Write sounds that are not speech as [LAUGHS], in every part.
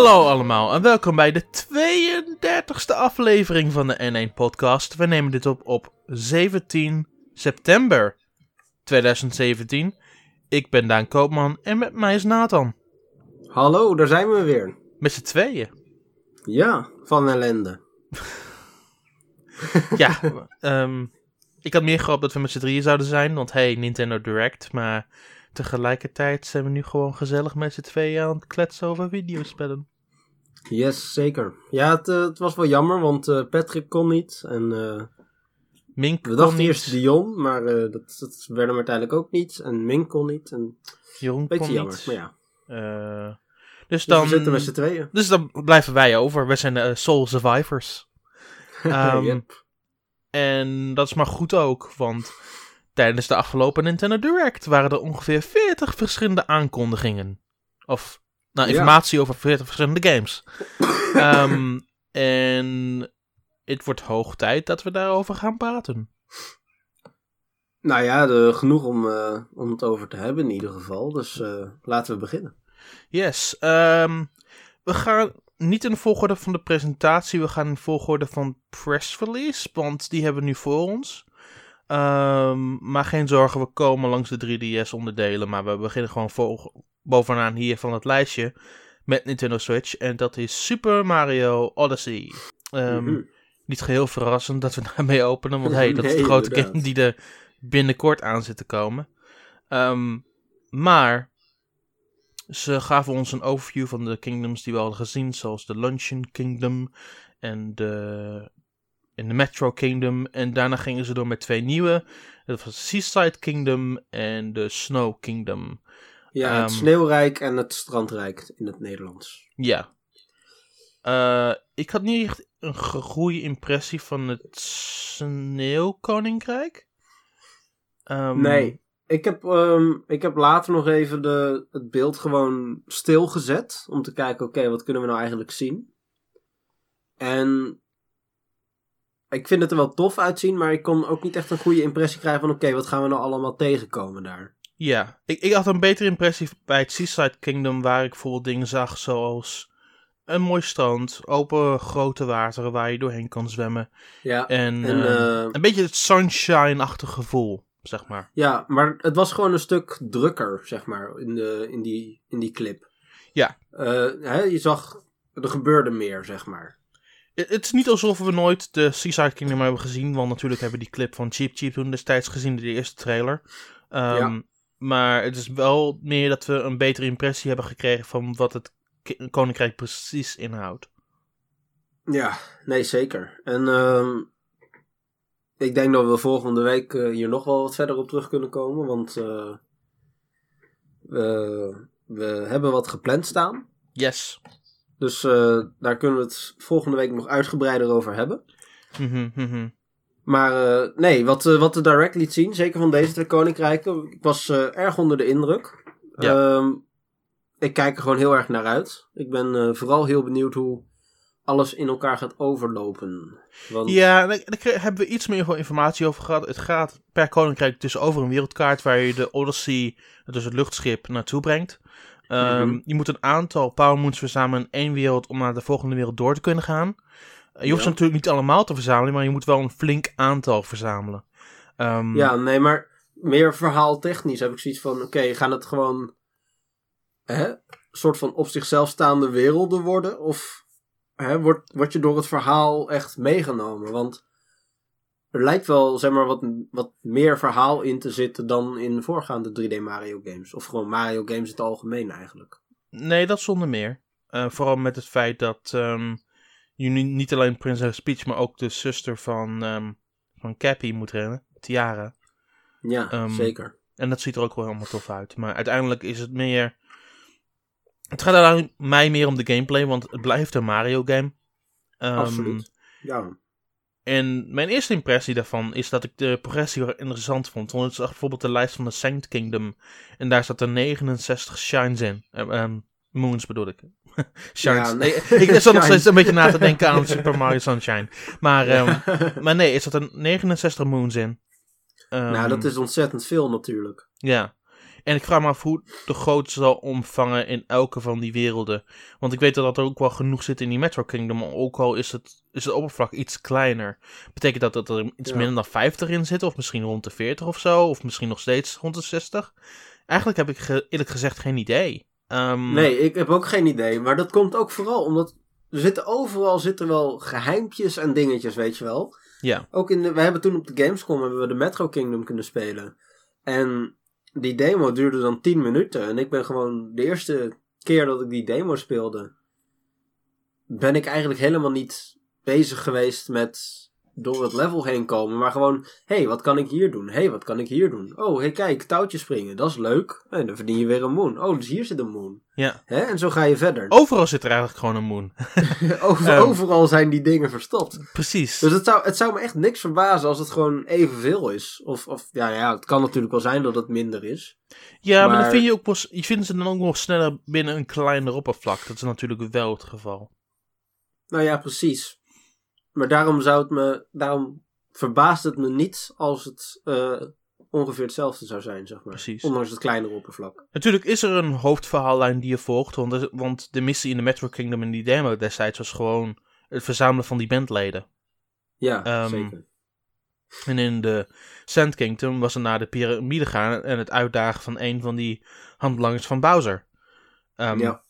Hallo allemaal en welkom bij de 32e aflevering van de N1 podcast. We nemen dit op op 17 september 2017. Ik ben Daan Koopman en met mij is Nathan. Hallo, daar zijn we weer. Met z'n tweeën. Ja, van ellende. [LAUGHS] Ja, ehm, ik had meer gehoopt dat we met z'n drieën zouden zijn, want hey, Nintendo Direct. Maar tegelijkertijd zijn we nu gewoon gezellig met z'n tweeën aan het kletsen over videospellen. Yes, zeker. Ja, het, eh, het was wel jammer, want eh, Patrick kon niet. En eh, Mink we dachten eerst Dion, maar dat, dat werd hem uiteindelijk ook niet. En Mink kon niet. En, Jeroen beetje kon jammer, niet. maar ja. Dus Dus dan... we zitten met z'n tweeën. Dus dan blijven wij over. We zijn de Soul Survivors. [LAUGHS] Yep. En dat is maar goed ook, want tijdens de afgelopen Nintendo Direct waren er ongeveer 40 verschillende aankondigingen. Of, nou, Ja. informatie over 40 verschillende games. [LAUGHS] Ehm, en het wordt hoog tijd dat we daarover gaan praten. Nou ja, de, genoeg om, eh, om het over te hebben in ieder geval. Dus eh, laten we beginnen. Yes, ehm, we gaan niet in de volgorde van de presentatie, we gaan in de volgorde van press release, want die hebben we nu voor ons. Ehm, maar geen zorgen, we komen langs de 3DS onderdelen, maar we beginnen gewoon vo- bovenaan hier van het lijstje met Nintendo Switch. En dat is Super Mario Odyssey. Ehm. Niet geheel verrassend dat we [LAUGHS] daarmee openen, want hey, dat is de grote inderdaad. game die er binnenkort aan zit te komen. Ehm, maar ze gaven ons een overview van de kingdoms die we hadden gezien, zoals de Luncheon Kingdom en de, en de Metro Kingdom. En daarna gingen ze door met twee nieuwe. Dat was Seaside Kingdom en de Snow Kingdom. Ja, het Ehm, Sneeuwrijk en het Strandrijk in het Nederlands. Ja. Eh, ik had niet echt een goede impressie van het Sneeuwkoninkrijk. Ehm, Nee, ik heb, ehm, ik heb later nog even de, het beeld gewoon stilgezet. Om te kijken, oké, wat kunnen we nou eigenlijk zien? En ik vind het er wel tof uitzien, maar ik kon ook niet echt een goede impressie krijgen van, oké, wat gaan we nou allemaal tegenkomen daar? Ja, ik, ik had een betere impressie bij het Seaside Kingdom, waar ik bijvoorbeeld dingen zag zoals een mooi strand, open grote wateren waar je doorheen kan zwemmen. Ja, En, En, eh, eh, een beetje het sunshine-achtig gevoel, zeg maar. ja, maar het was gewoon een stuk drukker, zeg maar, in, de, in, die, in die clip. Ja. Eh, hè, je zag, er gebeurde meer, zeg maar. Het is niet alsof we nooit de Seaside Kingdom hebben gezien, want natuurlijk hebben we die clip van Cheap Cheap toen destijds gezien, de eerste trailer. Ehm, Ja. Maar het is wel meer dat we een betere impressie hebben gekregen van wat het koninkrijk precies inhoudt. Ja, nee, zeker. En ehm, ik denk dat we volgende week eh, hier nog wel wat verder op terug kunnen komen. Want eh, we, we hebben wat gepland staan. Yes. Dus eh, daar kunnen we het volgende week nog uitgebreider over hebben. Mhm. Maar eh, nee, wat, eh, wat de Direct liet zien, zeker van deze twee koninkrijken, ik was eh, erg onder de indruk. Ja. Ehm, ik kijk er gewoon heel erg naar uit. Ik ben vooral heel benieuwd hoe alles in elkaar gaat overlopen. Want, Ja, daar, hebben we iets meer van informatie over gehad. Het gaat per koninkrijk dus over een wereldkaart waar je de Odyssey, dus het luchtschip, naartoe brengt. Ehm, Mhm. Je moet een aantal Power Moons verzamelen in één wereld om naar de volgende wereld door te kunnen gaan. Je hoeft ze natuurlijk niet allemaal te verzamelen, maar je moet wel een flink aantal verzamelen. Ehm, Ja, nee, maar meer verhaaltechnisch heb ik zoiets van: oké, gaan het gewoon hè, een soort van op zichzelf staande werelden worden? Of hè, word, word je door het verhaal echt meegenomen? Want er lijkt wel zeg maar, wat, wat meer verhaal in te zitten dan in voorgaande 3D Mario games. Of gewoon Mario games in het algemeen eigenlijk. Nee, dat zonder meer. Eh, vooral met het feit dat ehm, niet alleen Princess Peach, maar ook de zuster van, ehm van Cappy moet rennen, Tiara. Ja, Ehm, zeker. En dat ziet er ook wel helemaal tof uit. Maar uiteindelijk is het meer. Het gaat mij meer om de gameplay, want het blijft een Mario game. Ehm, Absoluut. Ja. En mijn eerste impressie daarvan is dat ik de progressie wel interessant vond. Want ik zag bijvoorbeeld de lijst van de Saint Kingdom. En daar zat er 69 shines in. Moons bedoel ik. [LAUGHS] shines. Ja, nee, nee. ik zat nog steeds een beetje na te denken aan Super Mario Sunshine. Maar, ehm, maar nee, er zat er 69 moons in. Ehm, nou, dat is ontzettend veel natuurlijk. Ja. En ik vraag me af hoe de grootte zal omvangen in elke van die werelden. Want ik weet dat er ook wel genoeg zit in die Metro Kingdom, ook al is het, is het oppervlak iets kleiner. Betekent dat dat er iets Ja. minder dan 50 in zit, of misschien rond de 40 of zo, of misschien nog steeds rond de 60? Eigenlijk heb ik ge- eerlijk gezegd geen idee. Ehm, Nee, ik heb ook geen idee. Maar dat komt ook vooral omdat er zitten overal zitten wel geheimpjes en dingetjes, weet je wel. Ja, Ook in de, we hebben toen op de Gamescom hebben we de Metro Kingdom kunnen spelen. En die demo duurde dan 10 minuten. En ik ben gewoon de eerste keer dat ik die demo speelde, ben ik eigenlijk helemaal niet bezig geweest met door het level heen komen. Maar gewoon, hé, hey, wat kan ik hier doen? Hé, hey, wat kan ik hier doen? Oh, hé, hey, kijk, touwtje springen, dat is leuk. En dan verdien je weer een moon. Oh, dus hier zit een moon. ja. Hè? En zo ga je verder. [LAUGHS] Overal zit er eigenlijk gewoon een moon. [LAUGHS] Over, Ehm. overal zijn die dingen verstopt. Precies. Dus het zou, het zou me echt niks verbazen als het gewoon evenveel is. Of, of ja, ja, het kan natuurlijk wel zijn dat het minder is. Ja, maar, dan vind je ook wel, s- je vindt ze dan ook nog sneller binnen een kleiner oppervlak. Dat is natuurlijk wel het geval. Nou ja, precies. Maar daarom zou het me, daarom verbaast het me niet als het eh, ongeveer hetzelfde zou zijn, zeg maar. Precies. Ondanks het kleinere oppervlak. Natuurlijk is er een hoofdverhaallijn die je volgt. Want de, want de missie in de Metro Kingdom in die demo destijds was gewoon het verzamelen van die bandleden. Ja, Ehm, zeker. En in de Sand Kingdom was het naar de piramide gaan en het uitdagen van een van die handlangers van Bowser. Ehm, ja.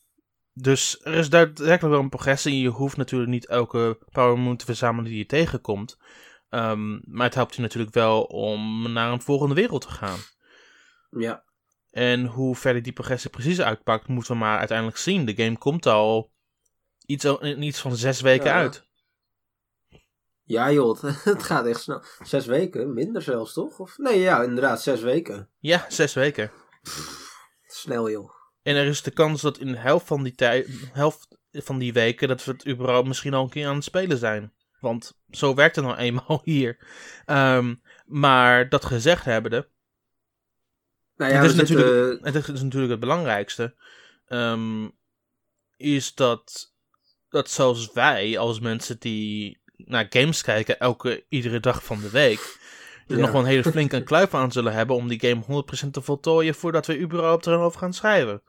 Dus er is daadwerkelijk wel een progressie. Je hoeft natuurlijk niet elke Power Moon te verzamelen die je tegenkomt. Ehm, maar het helpt je natuurlijk wel om naar een volgende wereld te gaan. ja. En hoe verder die progressie precies uitpakt, moeten we maar uiteindelijk zien. De game komt al iets, van zes weken Ja. uit. Ja joh, het, [LAUGHS] het gaat echt snel. Zes weken, minder zelfs toch? Of, nee, ja, inderdaad, zes weken. Ja, zes weken. Snel joh. En er is de kans dat in de helft van die, tijd, helft van die weken dat we het überhaupt misschien al een keer aan het spelen zijn. Want zo werkt het nou eenmaal [LAUGHS] hier. Ehm, maar dat gezegd hebbende, Nou ja, Het is en dat is natuurlijk het belangrijkste, ehm, is dat, dat zelfs wij als mensen die naar games kijken elke, iedere dag van de week, er Ja. nog wel een hele [LAUGHS] flinke kluif aan zullen hebben om die game 100% te voltooien voordat we überhaupt erover gaan schrijven.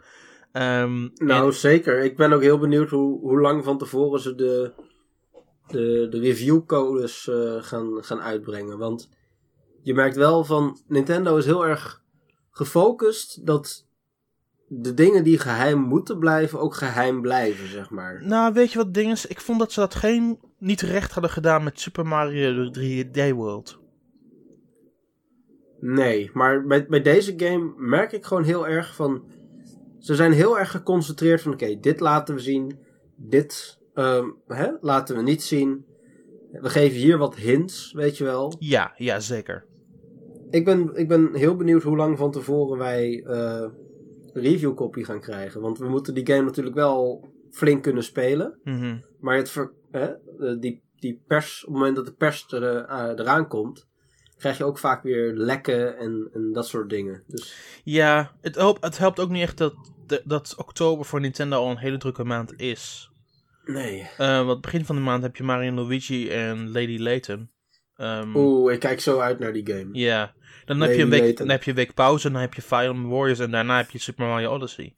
Ehm, Nou, en- zeker. Ik ben ook heel benieuwd hoe, hoe lang van tevoren ze de, de, de reviewcodes eh, gaan, gaan uitbrengen. Want je merkt wel van Nintendo is heel erg gefocust dat de dingen die geheim moeten blijven ook geheim blijven, zeg maar. Nou, weet je wat ding is? Ik vond dat ze dat geen, niet recht hadden gedaan met Super Mario 3D World. Nee, maar bij, bij deze game merk ik gewoon heel erg van. Ze zijn heel erg geconcentreerd van: oké, dit laten we zien, dit ehm, hè, laten we niet zien. We geven hier wat hints, weet je wel. Ja, ja, zeker. Ik ben, ik ben heel benieuwd hoe lang van tevoren wij eh review copy gaan krijgen. Want we moeten die game natuurlijk wel flink kunnen spelen. Mhm. Maar het ver, hè, eh, die, die pers, op het moment dat de pers er, eh, eraan komt, krijg je ook vaak weer lekken en, en dat soort dingen. Dus Ja, het helpt, het helpt ook niet echt dat, dat oktober voor Nintendo al een hele drukke maand is. nee. Eh, want begin van de maand heb je Mario Luigi en Lady Layton. Ehm, Oeh, ik kijk zo uit naar die game. Ja, dan heb, je een week, Layton. dan heb je een week pauze, dan heb je Fire Emblem Warriors en daarna heb je Super Mario Odyssey.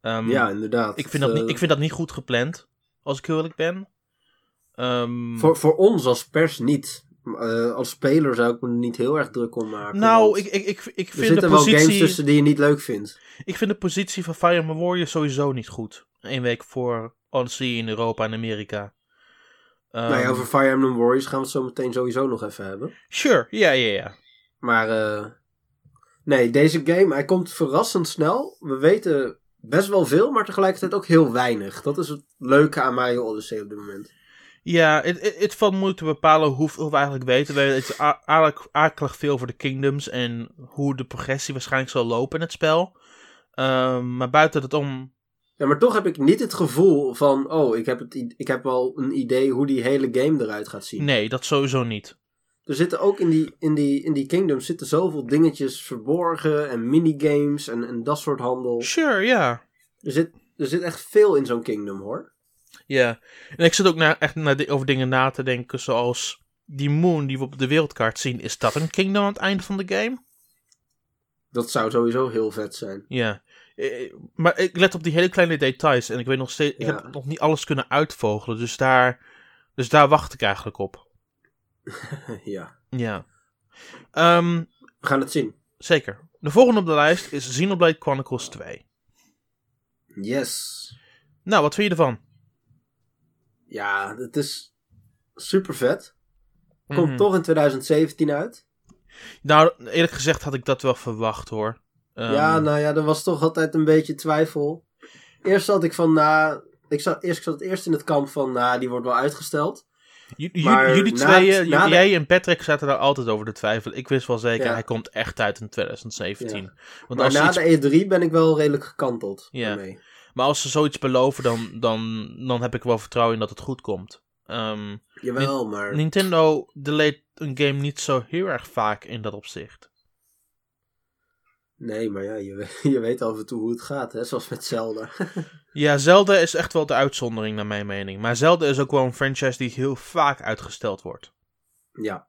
Ehm, ja, inderdaad. ik, vind dat niet, ik vind dat niet goed gepland, als ik heel eerlijk ben. Ehm, voor, voor ons als pers niet. Eh, als speler zou ik me er niet heel erg druk om maken. nou, ik, ik, ik, ik, er vind de zitten wel games tussen die je niet leuk vindt. ik vind de positie van Fire Emblem Warriors sowieso niet goed. Eén week voor Odyssey in Europa en Amerika. Ehm, nou ja, over Fire Emblem Warriors gaan we het zo meteen sowieso nog even hebben. Sure, ja, ja, ja. Maar eh, nee, deze game, hij komt verrassend snel. We weten best wel veel, maar tegelijkertijd ook heel weinig. Dat is het leuke aan Mario Odyssey op dit moment. Ja, het, het, het valt moeilijk te bepalen hoeveel we eigenlijk weten. We a- aardig- akelig veel over de kingdoms en hoe de progressie waarschijnlijk zal lopen in het spel. Ehm, maar buiten het om... Ja, maar toch heb ik niet het gevoel van, oh, ik heb, het, ik heb wel een idee hoe die hele game eruit gaat zien. Nee, dat sowieso niet. Er zitten ook in die, in die, in die kingdoms zitten zoveel dingetjes verborgen en minigames en, en dat soort handel. Sure, ja. Er zit, er zit echt veel in zo'n kingdom hoor. Ja. En ik zit ook echt naar over dingen na te denken zoals... Die moon die we op de wereldkaart zien, is dat een kingdom aan het einde van de game? Dat zou sowieso heel vet zijn. Ja. Eh, Maar ik let op die hele kleine details. En ik weet nog steeds. Ik heb nog niet alles kunnen uitvogelen. Dus daar, dus daar wacht ik eigenlijk op. [LAUGHS] ja. Ja. Ehm, We gaan het zien. zeker. De volgende op de lijst is Xenoblade Chronicles 2. Yes. Nou, wat vind je ervan? Ja, het is super vet. Komt Mhm. toch in 2017 uit. Nou, eerlijk gezegd had ik dat wel verwacht hoor. Ehm, ja, nou ja, er was toch altijd een beetje twijfel. Eerst zat ik van, nou... Ik zat, eerst, ik zat eerst in het kamp van, nou, die wordt wel uitgesteld. J- jullie na tweeën, na de- jij en Patrick zaten daar altijd over te twijfelen. Ik wist wel zeker, Ja. hij komt echt uit in 2017. Want Maar als na iets, de E3 ben ik wel redelijk gekanteld. Ja. daarmee. Maar als ze zoiets beloven, dan, dan, dan heb ik wel vertrouwen in dat het goed komt. Ehm, Jawel, maar... Nintendo delayt een game niet zo heel erg vaak in dat opzicht. Nee, maar ja, je, weet- [LAUGHS] je weet af en toe hoe het gaat, hè? Zoals met Zelda. [LAUGHS] Ja, Zelda is echt wel de uitzondering naar mijn mening. Maar Zelda is ook wel een franchise die heel vaak uitgesteld wordt. ja,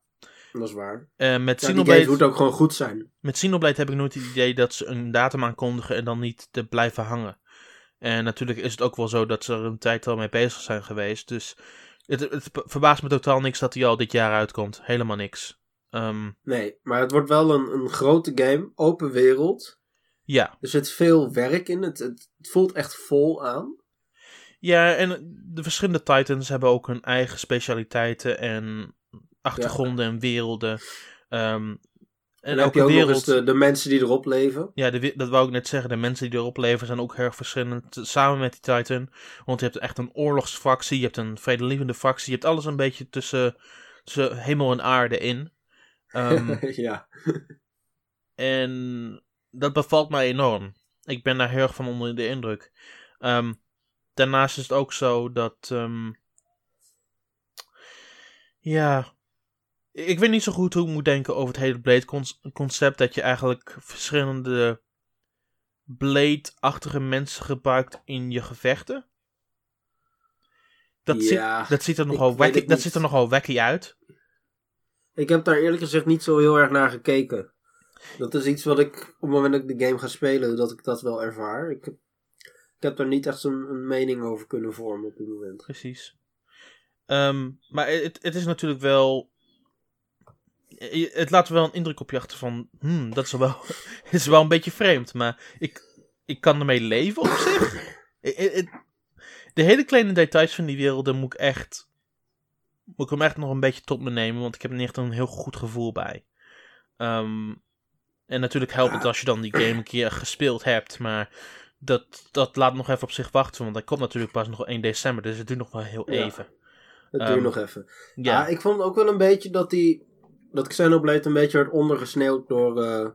dat is waar. Eh, met, Ja, Xenoblade, moet ook gewoon goed zijn. met Xenoblade heb ik nooit het idee dat ze een datum aankondigen en dan niet te blijven hangen. En natuurlijk is het ook wel zo dat ze er een tijd al mee bezig zijn geweest. Dus het, het verbaast me totaal niks dat hij al dit jaar uitkomt. Helemaal niks. Ehm, Nee, maar het wordt wel een, een grote game, open wereld. ja. Er zit veel werk in. Het, het, het voelt echt vol aan. ja, en de verschillende Titans hebben ook hun eigen specialiteiten en achtergronden en werelden. Ehm, En, en heb je ook nog wereld... eens de, de mensen die erop leven. Ja, de, dat wou ik net zeggen. De mensen die erop leven zijn ook heel erg verschillend. t- Samen met die Titan. Want je hebt echt een oorlogsfractie. Je hebt een vredelievende fractie. Je hebt alles een beetje tussen, tussen hemel en aarde in. Ehm, [LAUGHS] ja. en dat bevalt mij enorm. Ik ben daar heel erg van onder de indruk. Ehm, daarnaast is het ook zo dat. ehm, ja. Ik weet niet zo goed hoe ik moet denken over het hele Blade-concept. Dat je eigenlijk verschillende Blade-achtige mensen gebruikt in je gevechten. Dat, Ja, ziet, dat, ziet er nogal wacky, dat ziet er nogal wacky uit. Ik heb daar eerlijk gezegd niet zo heel erg naar gekeken. Dat is iets wat ik op het moment dat ik de game ga spelen, dat ik dat wel ervaar. Ik heb, ik heb daar niet echt een, een mening over kunnen vormen op dit moment. Precies. Ehm, maar het, het is natuurlijk wel. Je- Het laat wel een indruk op je achter van. Hmm, dat is wel, [LAUGHS] is wel een beetje vreemd. Maar ik, ik kan ermee leven op zich. Het- [LAUGHS] de hele kleine details van die werelden moet ik echt. Moet ik hem echt nog een beetje tot me nemen. Want ik heb er niet echt een heel goed gevoel bij. Ehm, en natuurlijk helpt het als je dan die game een keer gespeeld hebt. Maar dat, dat laat nog even op zich wachten. Want dat komt natuurlijk pas nog 1 december. Dus het duurt nog wel heel Ja. even. Het Ehm, duurt nog even. Ja, Ja, ik vond ook wel een beetje dat die dat Xenoblade een beetje werd ondergesneeuwd door eh,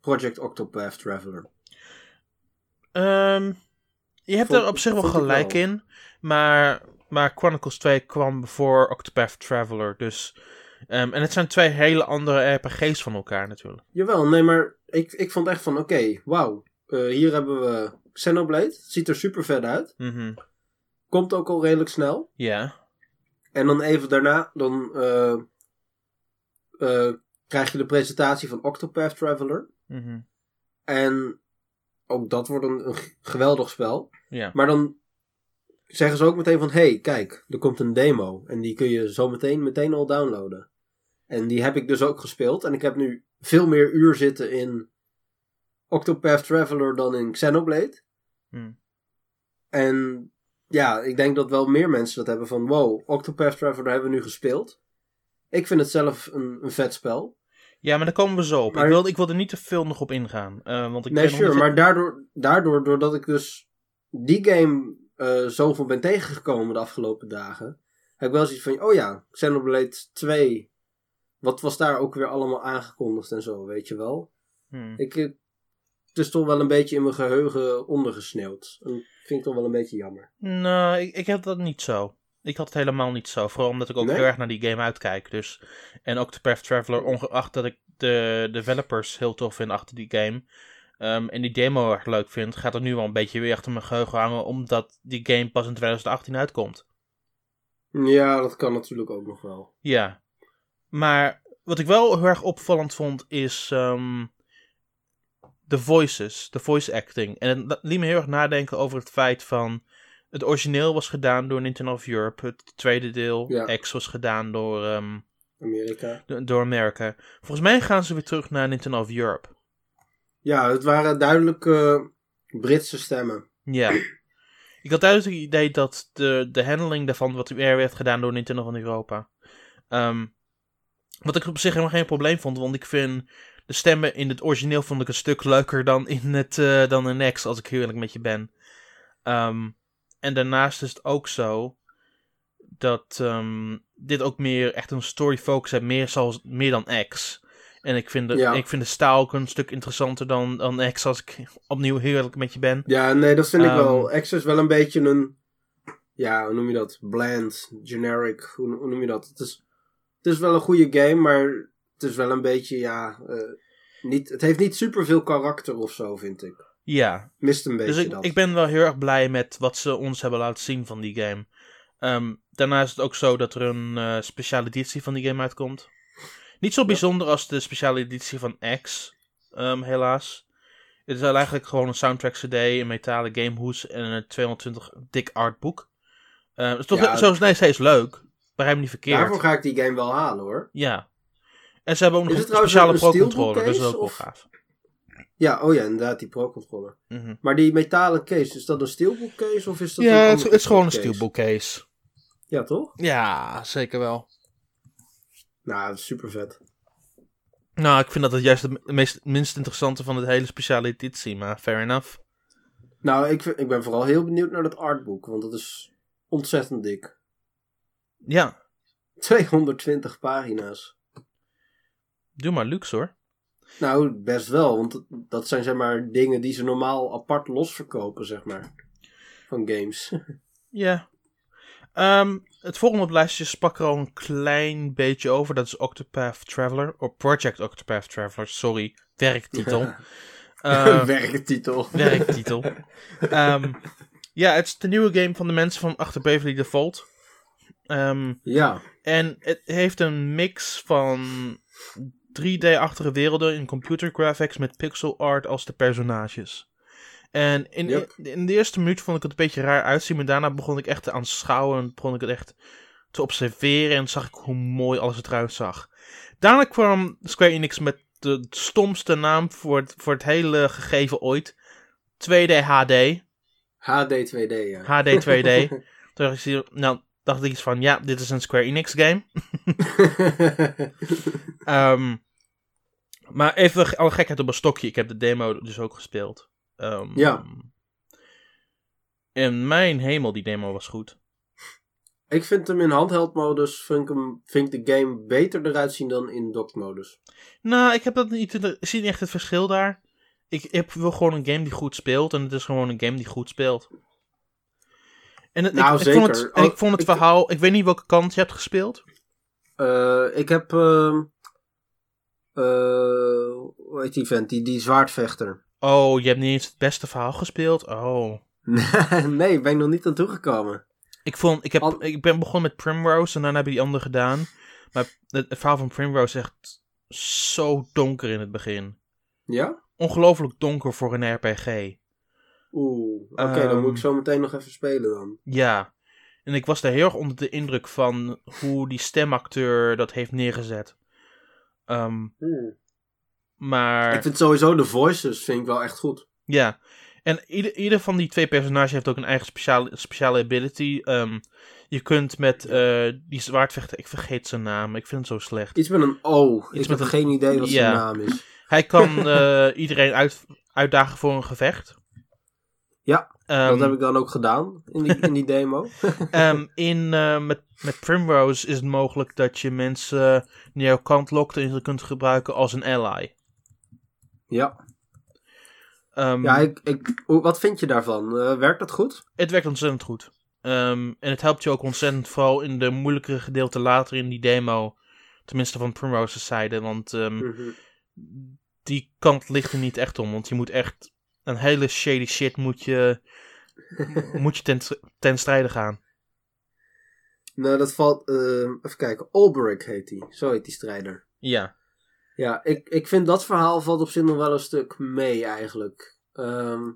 Project Octopath Traveler. Ehm, je hebt Vond- er op zich wel gelijk wel. in. Maar, maar Chronicles 2 kwam voor Octopath Traveler. Dus, ehm, en het zijn twee hele andere RPG's van elkaar natuurlijk. Jawel, nee, maar ik, ik vond echt van oké, wauw. Eh, hier hebben we Xenoblade. Ziet er super vet uit. Mhm. Komt ook al redelijk snel. Ja. En dan even daarna, dan eh, eh, krijg je de presentatie van Octopath Traveler. Mhm. En ook dat wordt een, geweldig spel. Maar dan zeggen ze ook meteen van... hey, kijk, er komt een demo. En die kun je zo meteen, meteen al downloaden. En die heb ik dus ook gespeeld. En ik heb nu veel meer uur zitten in Octopath Traveler dan in Xenoblade. Hm. En ja, ik denk dat wel meer mensen dat hebben van... Wow, Octopath Traveler hebben we nu gespeeld. Ik vind het zelf een, een vet spel. Ja, maar daar komen we zo op. Maar- Ik, wil, ik wil er niet te veel nog op ingaan. eh, want ik nee, sure. niet- Maar daardoor, daardoor, doordat ik dus die game eh zoveel ben tegengekomen de afgelopen dagen, heb ik wel zoiets van, oh ja, Xenoblade 2, wat was daar ook weer allemaal aangekondigd en zo, weet je wel. Hm. Ik, eh, het is toch wel een beetje in mijn geheugen ondergesneeuwd. En dat vind ik toch wel een beetje jammer. Nou, ik, ik heb dat niet zo. Ik had het helemaal niet zo. Vooral omdat ik ook Nee? heel erg naar die game uitkijk. Dus. En ook de Path Traveler, ongeacht dat ik de developers heel tof vind achter die game. ehm, en die demo erg leuk vind, gaat er nu wel een beetje weer achter mijn geheugen hangen. Omdat die game pas in 2018 uitkomt. Ja, dat kan natuurlijk ook nog wel. Ja. Maar wat ik wel heel erg opvallend vond is. ehm, de voices, de voice acting. En dat liet me heel erg nadenken over het feit van... Het origineel was gedaan door Nintendo of Europe. Het tweede deel, Ja. X, was gedaan door, ehm, Amerika. do- door Amerika. Volgens mij gaan ze weer terug naar Nintendo of Europe. Ja, het waren duidelijk eh, Britse stemmen. Ja. Ik had duidelijk het idee dat de, de handling daarvan wat weer werd gedaan door Nintendo van Europa. Ehm, wat ik op zich helemaal geen probleem vond, want ik vind de stemmen in het origineel vond ik een stuk leuker dan in het eh, dan in X, als ik heel eerlijk met je ben. Ehm, en daarnaast is het ook zo dat ehm, dit ook meer echt een story focus heeft, meer, zoals, meer dan X. En ik vind, de, Ja. ik vind de stijl ook een stuk interessanter dan, dan X, als ik opnieuw heel eerlijk met je ben. Ja, nee, dat vind ik Ehm. wel. X is wel een beetje een. Ja, hoe noem je dat? Bland, generic. Hoe, hoe noem je dat? Het is, het is wel een goede game, maar het is wel een beetje, ja. eh, niet, het heeft niet superveel karakter of zo, vind ik. Ja, Mist een beetje Dus ik, dat. ik ben wel heel erg blij met wat ze ons hebben laten zien van die game. Ehm, daarna is het ook zo dat er een eh, speciale editie van die game uitkomt. Niet zo bijzonder als de speciale editie van X, ehm, helaas. Het is eigenlijk gewoon een soundtrack CD, een metalen gamehoes en een 220 dik artboek. Uh, is toch Ja. zo nee, steeds leuk. Begrijp me niet verkeerd. Daarvoor ga ik die game wel halen hoor. Ja. En ze hebben ook Is nog een speciale pro-controller, steelbook dat is ook wel gaaf. Ja, oh ja, inderdaad, die Pro Controller. Mhm. Maar die metalen case, is dat een steelbook case of is dat Ja, een het, is gewoon een steelbook case. Ja, toch? Ja, zeker wel. Nou, super vet. Nou, ik vind dat het juist het meest, minst interessante van het hele speciale editie, maar fair enough. Nou, ik, ik ben vooral heel benieuwd naar dat artboek, want dat is ontzettend dik. Ja, [LAUGHS] 220 pagina's. doe maar luxe hoor. Nou, best wel, want dat- zijn zeg maar dingen die ze normaal apart losverkopen, zeg maar. Van games. [LAUGHS] Ja. Ehm, het volgende op lijstje sprak er al een klein beetje over. Dat is Octopath Traveler. Of Project Octopath Traveler, sorry. Werktitel. Eh, [LAUGHS] Werktitel. werktitel. [LAUGHS] Ehm, ja, het is de nieuwe game van de mensen van achter Beverly Default. Ehm, Ja, En het heeft een mix van 3D-achtige werelden in computer graphics met pixel art als de personages. En in, Yep. in de eerste minuut vond ik het een beetje raar uitzien, maar daarna begon ik echt te aanschouwen en begon ik het echt te observeren en zag ik hoe mooi alles eruit zag. Daarna kwam Square Enix met de stomste naam voor het, voor het hele gegeven ooit. 2D HD. HD 2D, ja. HD 2D. [LAUGHS] Toen dacht ik, nou, dacht ik iets van, ja, dit is een Square Enix game. [LAUGHS] Ehm, maar even alle gekheid op een stokje. Ik heb de demo dus ook gespeeld. Ehm, Ja. En mijn hemel, die demo was goed. ik vind hem in handheldmodus, vind ik, hem, vind ik de game beter eruit zien dan in dockmodus. Nou, ik heb dat niet. Ik zie niet echt het verschil daar. Ik, ik wil gewoon een game die goed speelt. En het is gewoon een game die goed speelt. En het, Nou, ik, ik vond het, en ik vond het verhaal. Ik weet niet welke kant je hebt gespeeld. Eh, ik heb, ehm eh, hoe heet die vent, die, die zwaardvechter. [LAUGHS] Oh, je hebt niet eens het beste verhaal gespeeld. Oh. nee, ben ik nog niet aan toegekomen. Ik, vond, ik, heb, Al- ik ben begonnen met Primrose en daarna heb ik die andere gedaan. Maar het, het verhaal van Primrose is echt zo donker in het begin. Ja? Ongelooflijk donker voor een RPG. Oeh, oké, dan Ehm. moet ik zo meteen nog even spelen dan. Ja. En ik was daar heel erg onder de indruk van hoe die stemacteur dat heeft neergezet. Ehm, maar Ik vind sowieso de voices vind ik wel echt goed. ja. En ieder, ieder van die twee personages heeft ook een eigen speciale, speciale ability. Ehm, je kunt met eh, die zwaardvechter, ik vergeet zijn naam, ik vind het zo slecht. Iets met een O. ik met heb een- geen idee wat ja. zijn naam is. Hij kan eh, [LAUGHS] iedereen uit, uitdagen voor een gevecht. Ja, Ehm, dat heb ik dan ook gedaan in die, in die [LAUGHS] demo. ehm, in, eh, met, met Primrose is het mogelijk dat je mensen naar jouw kant lokt en je kunt gebruiken als een ally. ja, Ehm, ja ik, ik, wat vind je daarvan? Eh, werkt dat goed? Het werkt ontzettend goed. Ehm, en het helpt je ook ontzettend, vooral in de moeilijkere gedeelten later in die demo. Tenminste van Primrose's zijde, want ehm, Mhm. die kant ligt er niet echt om. Want je moet echt een hele shady shit moet je, [LAUGHS] moet je ten, ten strijde gaan. Nou, dat valt... eh, even kijken. Olberic heet die. Zo heet die strijder. Ja. Ja, ik, ik vind dat verhaal valt op zich nog wel een stuk mee eigenlijk. Ehm,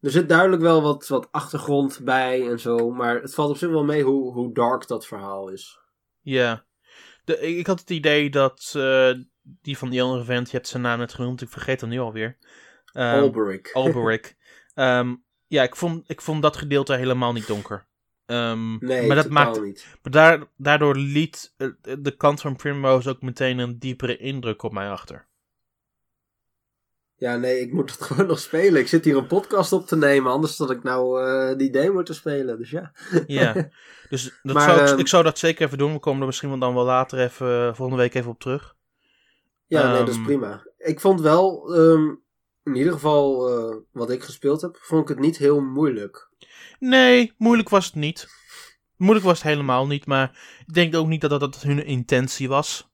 er zit duidelijk wel wat, wat achtergrond bij en zo, maar het valt op zich wel mee hoe, hoe dark dat verhaal is. Ja. De, ik, ik had het idee dat eh, die van die andere vent, je hebt zijn naam net genoemd, ik vergeet hem nu alweer. Ehm, Alberic. Alberic. [LAUGHS] Ehm, ja, ik vond, ik vond dat gedeelte helemaal niet donker. Ehm, nee, maar dat maakt, niet. maar daar, daardoor liet eh, de kant van Primrose ook meteen een diepere indruk op mij achter. Ja, nee, ik moet het [LAUGHS] gewoon nog spelen. Ik zit hier een podcast op te nemen, anders dat ik nou eh, die demo te spelen. Dus ja. Ja, [LAUGHS] dus dat Maar, zou, ik- ik zou dat zeker even doen. We komen er misschien wel dan wel later even, eh, volgende week even op terug. Ja, nee, dat is prima. Ik vond wel, in ieder geval eh, wat ik gespeeld heb, vond ik het niet heel moeilijk. Nee, moeilijk was het niet. Moeilijk was het helemaal niet, maar ik denk ook niet dat dat, dat hun intentie was.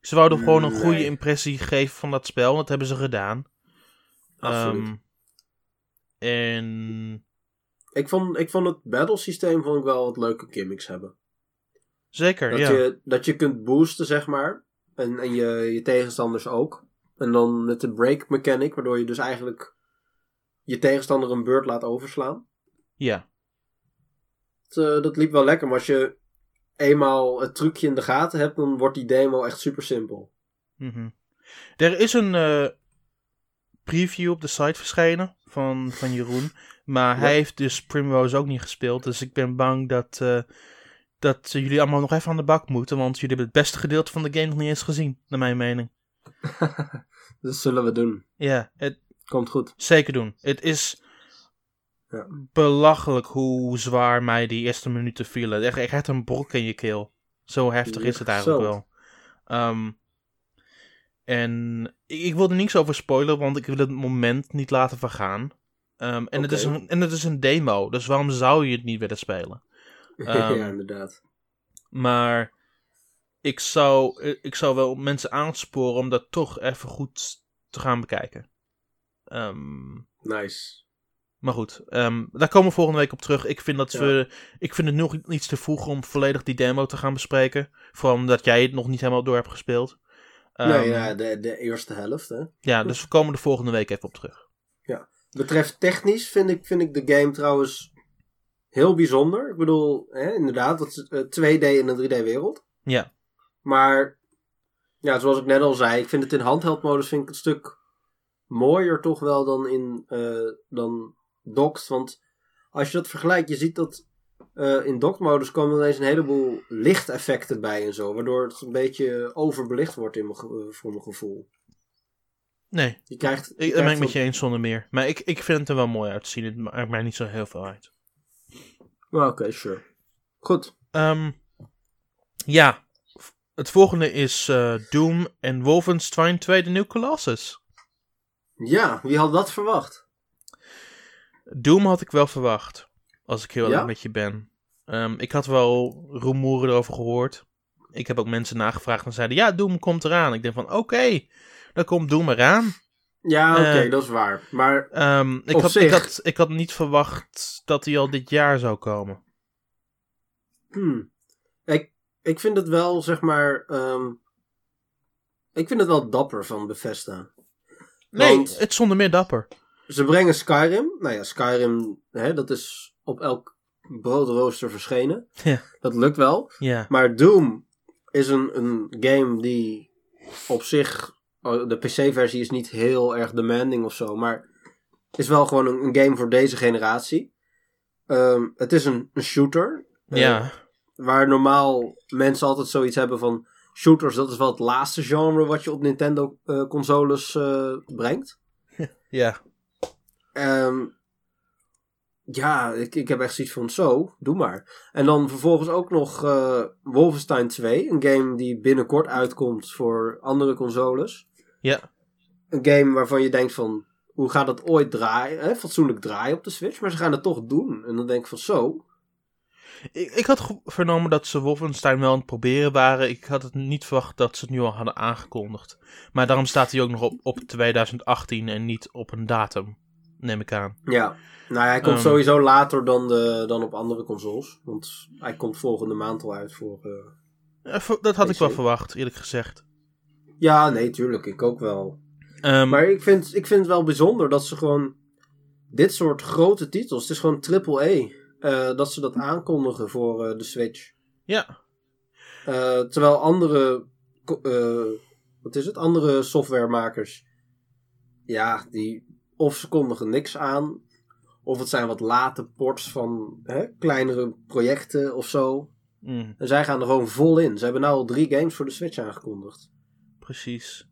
Ze wouden gewoon een goede impressie geven van dat spel, dat hebben ze gedaan. Absoluut. Ehm, en ik, vond, ik vond het battle systeem vond ik wel wat leuke gimmicks hebben. zeker, Dat, ja. je, dat je kunt boosten, zeg maar. En, en je, je tegenstanders ook. En dan met de break mechanic, waardoor je dus eigenlijk je tegenstander een beurt laat overslaan. Ja, Dat, eh, dat liep wel lekker, maar als je eenmaal het trucje in de gaten hebt, dan wordt die demo echt super simpel. mhm. Er is een eh, preview op de site verschenen van, van Jeroen. Maar Ja. hij heeft dus Primrose ook niet gespeeld. Dus ik ben bang dat, eh, dat jullie allemaal nog even aan de bak moeten. Want jullie hebben het beste gedeelte van de game nog niet eens gezien, naar mijn mening. [LAUGHS] Dat zullen we doen. Ja, het, Komt goed. zeker doen. Het is Ja. belachelijk hoe zwaar mij die eerste minuten vielen. Echt, echt een brok in je keel. Zo heftig is het eigenlijk zo. wel. Ehm, en ik, ik wil er niks over spoilen, want ik wil het moment niet laten vergaan. Ehm, en, het is een, en het is een demo, dus waarom zou je het niet willen spelen? [LAUGHS] Ehm, ja, inderdaad. Maar ik zou, eh, ik zou wel mensen aansporen om dat toch even goed te gaan bekijken. Ehm, Nice. maar goed, ehm, daar komen we volgende week op terug. Ik vind, dat Ja. we, ik vind het nog iets te vroeg om volledig die demo te gaan bespreken. Vooral omdat jij het nog niet helemaal door hebt gespeeld. Ehm, nee, ja, de, de eerste helft, hè. ja, dus we komen er volgende week even op terug. Betreft technisch vind ik, vind ik de game trouwens heel bijzonder. Ik bedoel, hè, inderdaad, dat is eh, 2D in een 3D-wereld. Ja, Maar, ja, zoals ik net al zei, ik vind het in handheld-modus vind ik een stuk mooier toch wel dan in eh, dan docked. Want als je dat vergelijkt, je ziet dat eh, in docked-modus komen ineens een heleboel lichteffecten bij en zo. Waardoor het een beetje overbelicht wordt in mijn, ge- voor mijn gevoel. nee, Je krijgt, je ik, ben ik met je eens zonder meer. Maar ik, ik vind het er wel mooi uitzien. Het maakt mij niet zo heel veel uit. Ah, Oké, sure. Goed. Ehm, ja, het volgende is eh, Doom en Wolfenstein 2 The New Colossus. Ja, wie had dat verwacht? Doom had ik wel verwacht, als ik heel Ja? eerlijk met je ben. Ehm, ik had wel rumoeren erover gehoord. Ik heb ook mensen nagevraagd en zeiden, ja, Doom komt eraan. Ik denk van, oké, dan komt Doom eraan. Ja, oké, Eh, dat is waar. Maar Ehm, ik, had, zich. ik, had, ik had niet verwacht dat hij al dit jaar zou komen. Hmm. Ik, ik vind het wel, zeg maar. ehm, ik vind het wel dapper van Bethesda. Nee, Want- het is zonder meer dapper. Ze brengen Skyrim. Nou ja, Skyrim, hè, dat is op elk broodrooster verschenen. Ja. Dat lukt wel. Ja, Maar Doom is een, een game die op zich. oh, De PC-versie is niet heel erg demanding of zo. Maar is wel gewoon een, een game voor deze generatie. Ehm, het is een, een shooter. Eh, ja, Waar normaal mensen altijd zoiets hebben van shooters, dat is wel het laatste genre wat je op Nintendo eh, consoles eh, brengt. [LAUGHS] ja. Ehm, ja, ik, ik heb echt zoiets van zo, doe maar. En dan vervolgens ook nog eh, Wolfenstein 2, een game die binnenkort uitkomt voor andere consoles. Ja. Een game waarvan je denkt van, hoe gaat dat ooit draaien, hè? fatsoenlijk draaien op de Switch, maar ze gaan het toch doen. En dan denk ik van zo, Ik, ik had vernomen dat ze Wolfenstein wel aan het proberen waren. Ik had het niet verwacht dat ze het nu al hadden aangekondigd. Maar daarom staat hij ook nog op, op 2018 en niet op een datum, neem ik aan. Ja, nou ja, hij komt Ehm. sowieso later dan, de, dan op andere consoles. Want hij komt volgende maand al uit voor... eh, Eh, Dat had ik wel verwacht, eerlijk gezegd. Ja, nee, tuurlijk. Ik ook wel. Ehm, Maar ik vind, ik vind het wel bijzonder dat ze gewoon dit soort grote titels, het is gewoon triple E, eh, dat ze dat aankondigen voor eh, de Switch. ja, Eh, terwijl andere, wat is het, andere softwaremakers, ja, die of ze kondigen niks aan, of het zijn wat late ports van hè, kleinere projecten of zo. mm, En zij gaan er gewoon vol in. Ze hebben nou al drie games voor de Switch aangekondigd. precies.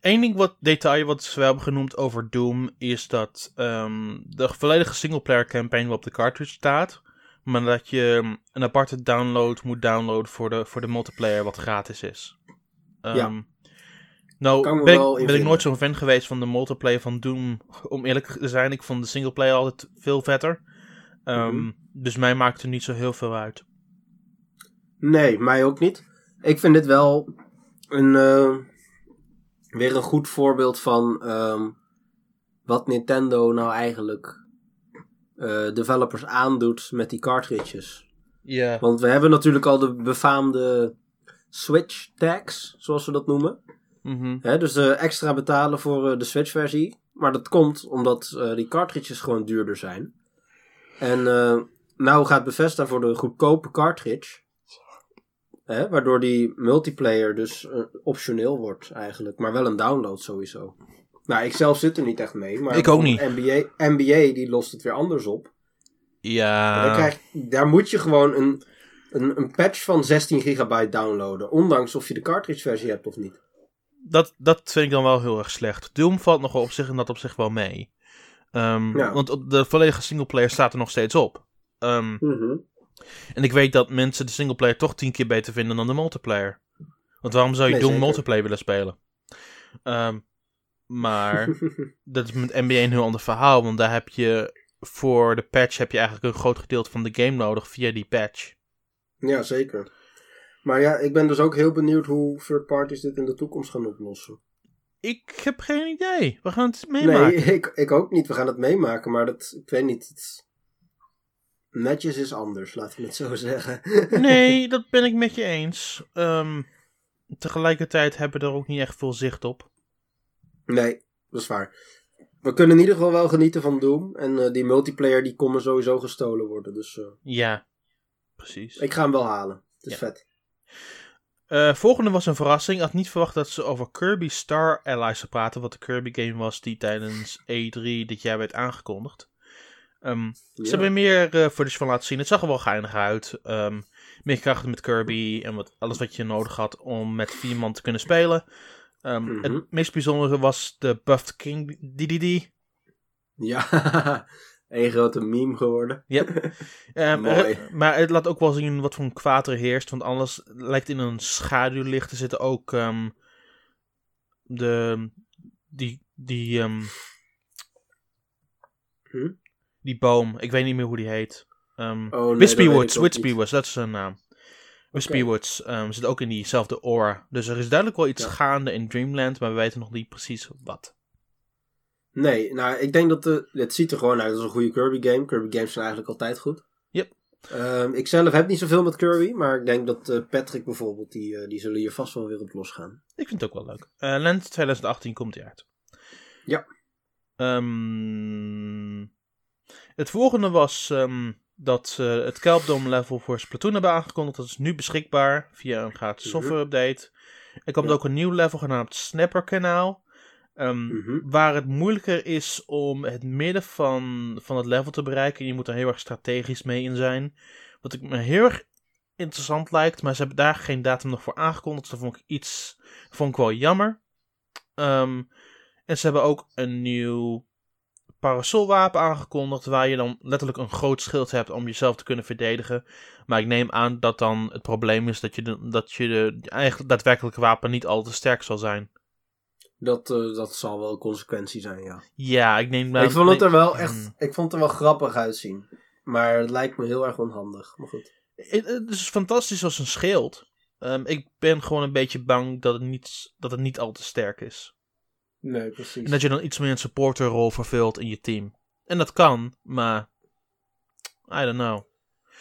Eén ding wat detail wat we hebben genoemd over Doom is dat ehm, de volledige singleplayer campaign wel op de cartridge staat. Maar dat je ehm, een aparte download moet downloaden voor de, voor de multiplayer wat gratis is. Ehm, Ja. Nou, ben, wel ik, ben ik nooit zo'n fan geweest van de multiplayer van Doom. Om eerlijk te zijn, ik vond de singleplayer altijd veel vetter. Mhm. Dus mij maakt er niet zo heel veel uit. Nee, mij ook niet. Ik vind dit wel een, eh, weer een goed voorbeeld van ehm, wat Nintendo nou eigenlijk eh, developers aandoet met die cartridges. Ja. Want we hebben natuurlijk al de befaamde Switch tags, zoals we dat noemen. Mhm. Hè, dus eh, extra betalen voor eh, de Switch-versie. Maar dat komt omdat die cartridges gewoon duurder zijn. En nou gaat Bethesda voor de goedkope cartridge. Hè, waardoor die multiplayer dus eh, optioneel wordt eigenlijk. Maar wel een download sowieso. Nou, ik zelf zit er niet echt mee. Maar Ik ook niet. NBA, NBA die lost het weer anders op. Ja. Dan krijg, daar moet je gewoon een, een, een patch van 16 gigabyte downloaden. Ondanks of je de cartridge versie hebt of niet. dat, dat vind ik dan wel heel erg slecht. Doom valt nog op zich en dat op zich wel mee. Ehm, Ja. Want de volledige singleplayer staat er nog steeds op. Ehm, en ik weet dat mensen de singleplayer toch tien keer beter vinden dan de multiplayer. Want waarom zou je Nee, Doom zeker. multiplayer willen spelen? Ehm, maar [LAUGHS] dat is met NBA een heel ander verhaal. Want daar heb je voor de patch heb je eigenlijk een groot gedeelte van de game nodig via die patch. Ja, zeker. Maar ja, ik ben dus ook heel benieuwd hoe third parties dit in de toekomst gaan oplossen. Ik heb geen idee. We gaan het meemaken. Nee, [LAUGHS] ik, ik ook niet. We gaan het meemaken, maar dat, ik weet niet. Het, netjes is anders, laten we het zo [LAUGHS] zeggen. Nee, [LAUGHS] dat ben ik met je eens. Ehm, tegelijkertijd hebben we er ook niet echt veel zicht op. nee, dat is waar. We kunnen in ieder geval wel genieten van Doom. En eh, die multiplayer die kon me sowieso gestolen worden. Dus eh, Ja, precies. ik ga hem wel halen. Het is Ja. vet. Eh, volgende was een verrassing. Ik had niet verwacht dat ze over Kirby Star Allies zou praten. Wat de Kirby game was die tijdens E3 dit jaar werd aangekondigd. Ze Ja. hebben meer eh footage van laten zien. Het zag er wel geinig uit. Ehm, meer krachten met Kirby en wat, alles wat je nodig had om met vier man te kunnen spelen. Ehm, Mhm. Het meest bijzondere was de Buffed King DDD. Ja, [LAUGHS] één grote meme geworden. Yep. [LAUGHS] Mooi. er- maar het laat ook wel zien wat voor een kwaad er heerst. Want alles lijkt in een schaduwlicht. Er zitten ook de, die, die, Hm? Die boom. Ik weet niet meer hoe die heet. Ehm Oh, nee, Wispy Woods. Wispy. Woods, dat is zijn naam. Wispy. Woods ehm, zit ook in diezelfde aura. Dus er is duidelijk wel iets Ja. gaande in Dreamland. Maar we weten nog niet precies wat. Nee, nou, ik denk dat de, het ziet er gewoon uit als een goede Kirby game. Kirby games zijn eigenlijk altijd goed. Yep. Ehm, ik zelf heb niet zoveel met Kirby, maar ik denk dat eh, Patrick bijvoorbeeld, die, eh, die zullen hier vast wel weer op losgaan. Ik vind het ook wel leuk. Eh Lent 2018 komt hij uit. Ja. Ehm, het volgende was ehm, dat ze het Kelpdome level voor Splatoon hebben aangekondigd. Dat is nu beschikbaar via een gratis Mhm. software update. Er komt Ja. ook een nieuw level genaamd Snapper Kanaal. Ehm, Mhm. Waar het moeilijker is om het midden van, van het level te bereiken. Je moet er heel erg strategisch mee in zijn. Wat ik me heel erg interessant lijkt. Maar ze hebben daar geen datum nog voor aangekondigd. Dus dat vond ik iets. vond ik wel jammer. Ehm, en ze hebben ook een nieuw parasolwapen aangekondigd. Waar je dan letterlijk een groot schild hebt om jezelf te kunnen verdedigen. Maar ik neem aan dat dan het probleem is dat je de, dat je de eigenlijk daadwerkelijke wapen niet al te sterk zal zijn. Dat, eh, dat zal wel een consequentie zijn, ja. Ja, ik neem ik vond het er wel [CLEARS THROAT] echt, ik vond het er wel grappig uitzien. Maar het lijkt me heel erg onhandig. Maar goed. Het, het is fantastisch als een schild. Ehm, ik ben gewoon een beetje bang dat het, niet, dat het niet al te sterk is. Nee, precies. En dat je dan iets meer een supporterrol vervult in je team. En dat kan, maar... I don't know.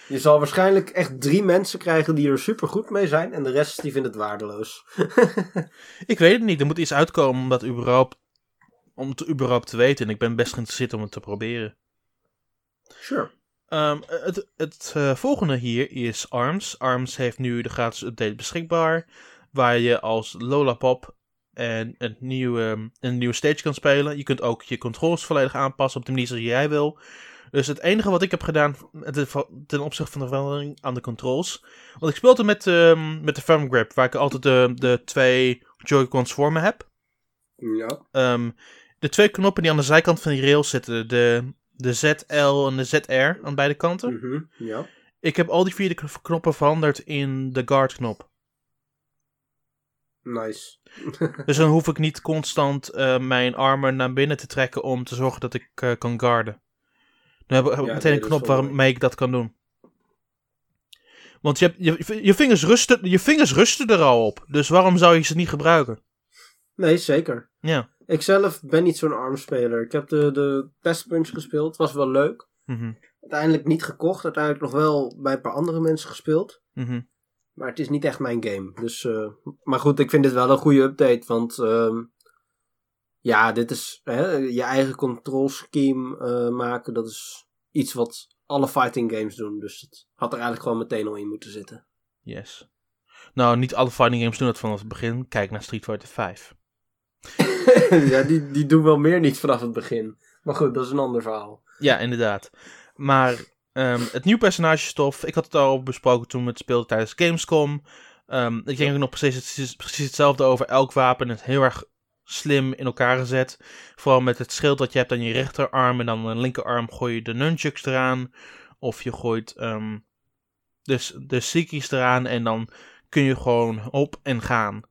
Je zal waarschijnlijk echt drie mensen krijgen die er super goed mee zijn en de rest die vindt het waardeloos. [LAUGHS] Ik weet het niet. Er moet iets uitkomen om dat überhaupt, om het überhaupt te weten. En ik ben best geïnteresseerd om het te proberen. Sure. Ehm, het het eh, volgende hier is ARMS. ARMS heeft nu de gratis update beschikbaar. Waar je als Lola Pop en een nieuwe, een nieuwe stage kan spelen. Je kunt ook je controls volledig aanpassen op de manier zoals jij wil. Dus het enige wat ik heb gedaan ten- opzichte van de verandering aan de controls. Want ik speelde met, ehm, met de thumb grip, waar ik altijd de, de twee Joy-Cons voor me heb. Ja. Ehm, de twee knoppen die aan de zijkant van die rails zitten, de, de ZL en de ZR aan beide kanten. Mhm, Ja. Ik heb al die vier knoppen veranderd in de guard knop. Nice. [LAUGHS] Dus dan hoef ik niet constant eh, mijn armen naar binnen te trekken om te zorgen dat ik eh, kan guarden. Dan heb, ik Ja, meteen een knop waarmee ik dat kan doen. Want je, hebt, je, je, vingers rusten, je vingers rusten er al op. Dus waarom zou je ze niet gebruiken? Nee, zeker. Ja. Ik zelf ben niet zo'n armspeler. Ik heb de, de Test Punch gespeeld. Was wel leuk. Mhm, Uiteindelijk niet gekocht. Uiteindelijk nog wel bij een paar andere mensen gespeeld. mhm. Maar het is niet echt mijn game. Dus, eh, maar goed, ik vind dit wel een goede update. Want ehm, ja, dit is hè, je eigen control scheme eh, maken. Dat is iets wat alle fighting games doen. Dus het had er eigenlijk gewoon meteen al in moeten zitten. Yes. Nou, niet alle fighting games doen dat vanaf het begin. Kijk naar Street Fighter 5. [LAUGHS] ja, die, die doen wel meer niet vanaf het begin. Maar goed, dat is een ander verhaal. Ja, inderdaad. Maar ehm, het nieuwe personagestof, ik had het al besproken toen we het speelden tijdens Gamescom. Ehm, ik denk ook nog precies, precies, precies hetzelfde over elk wapen. Het is heel erg slim in elkaar gezet. Vooral met het schild dat je hebt aan je rechterarm en dan aan de linkerarm gooi je de nunchucks eraan. Of je gooit dus de sikkies eraan en dan kun je gewoon op en gaan.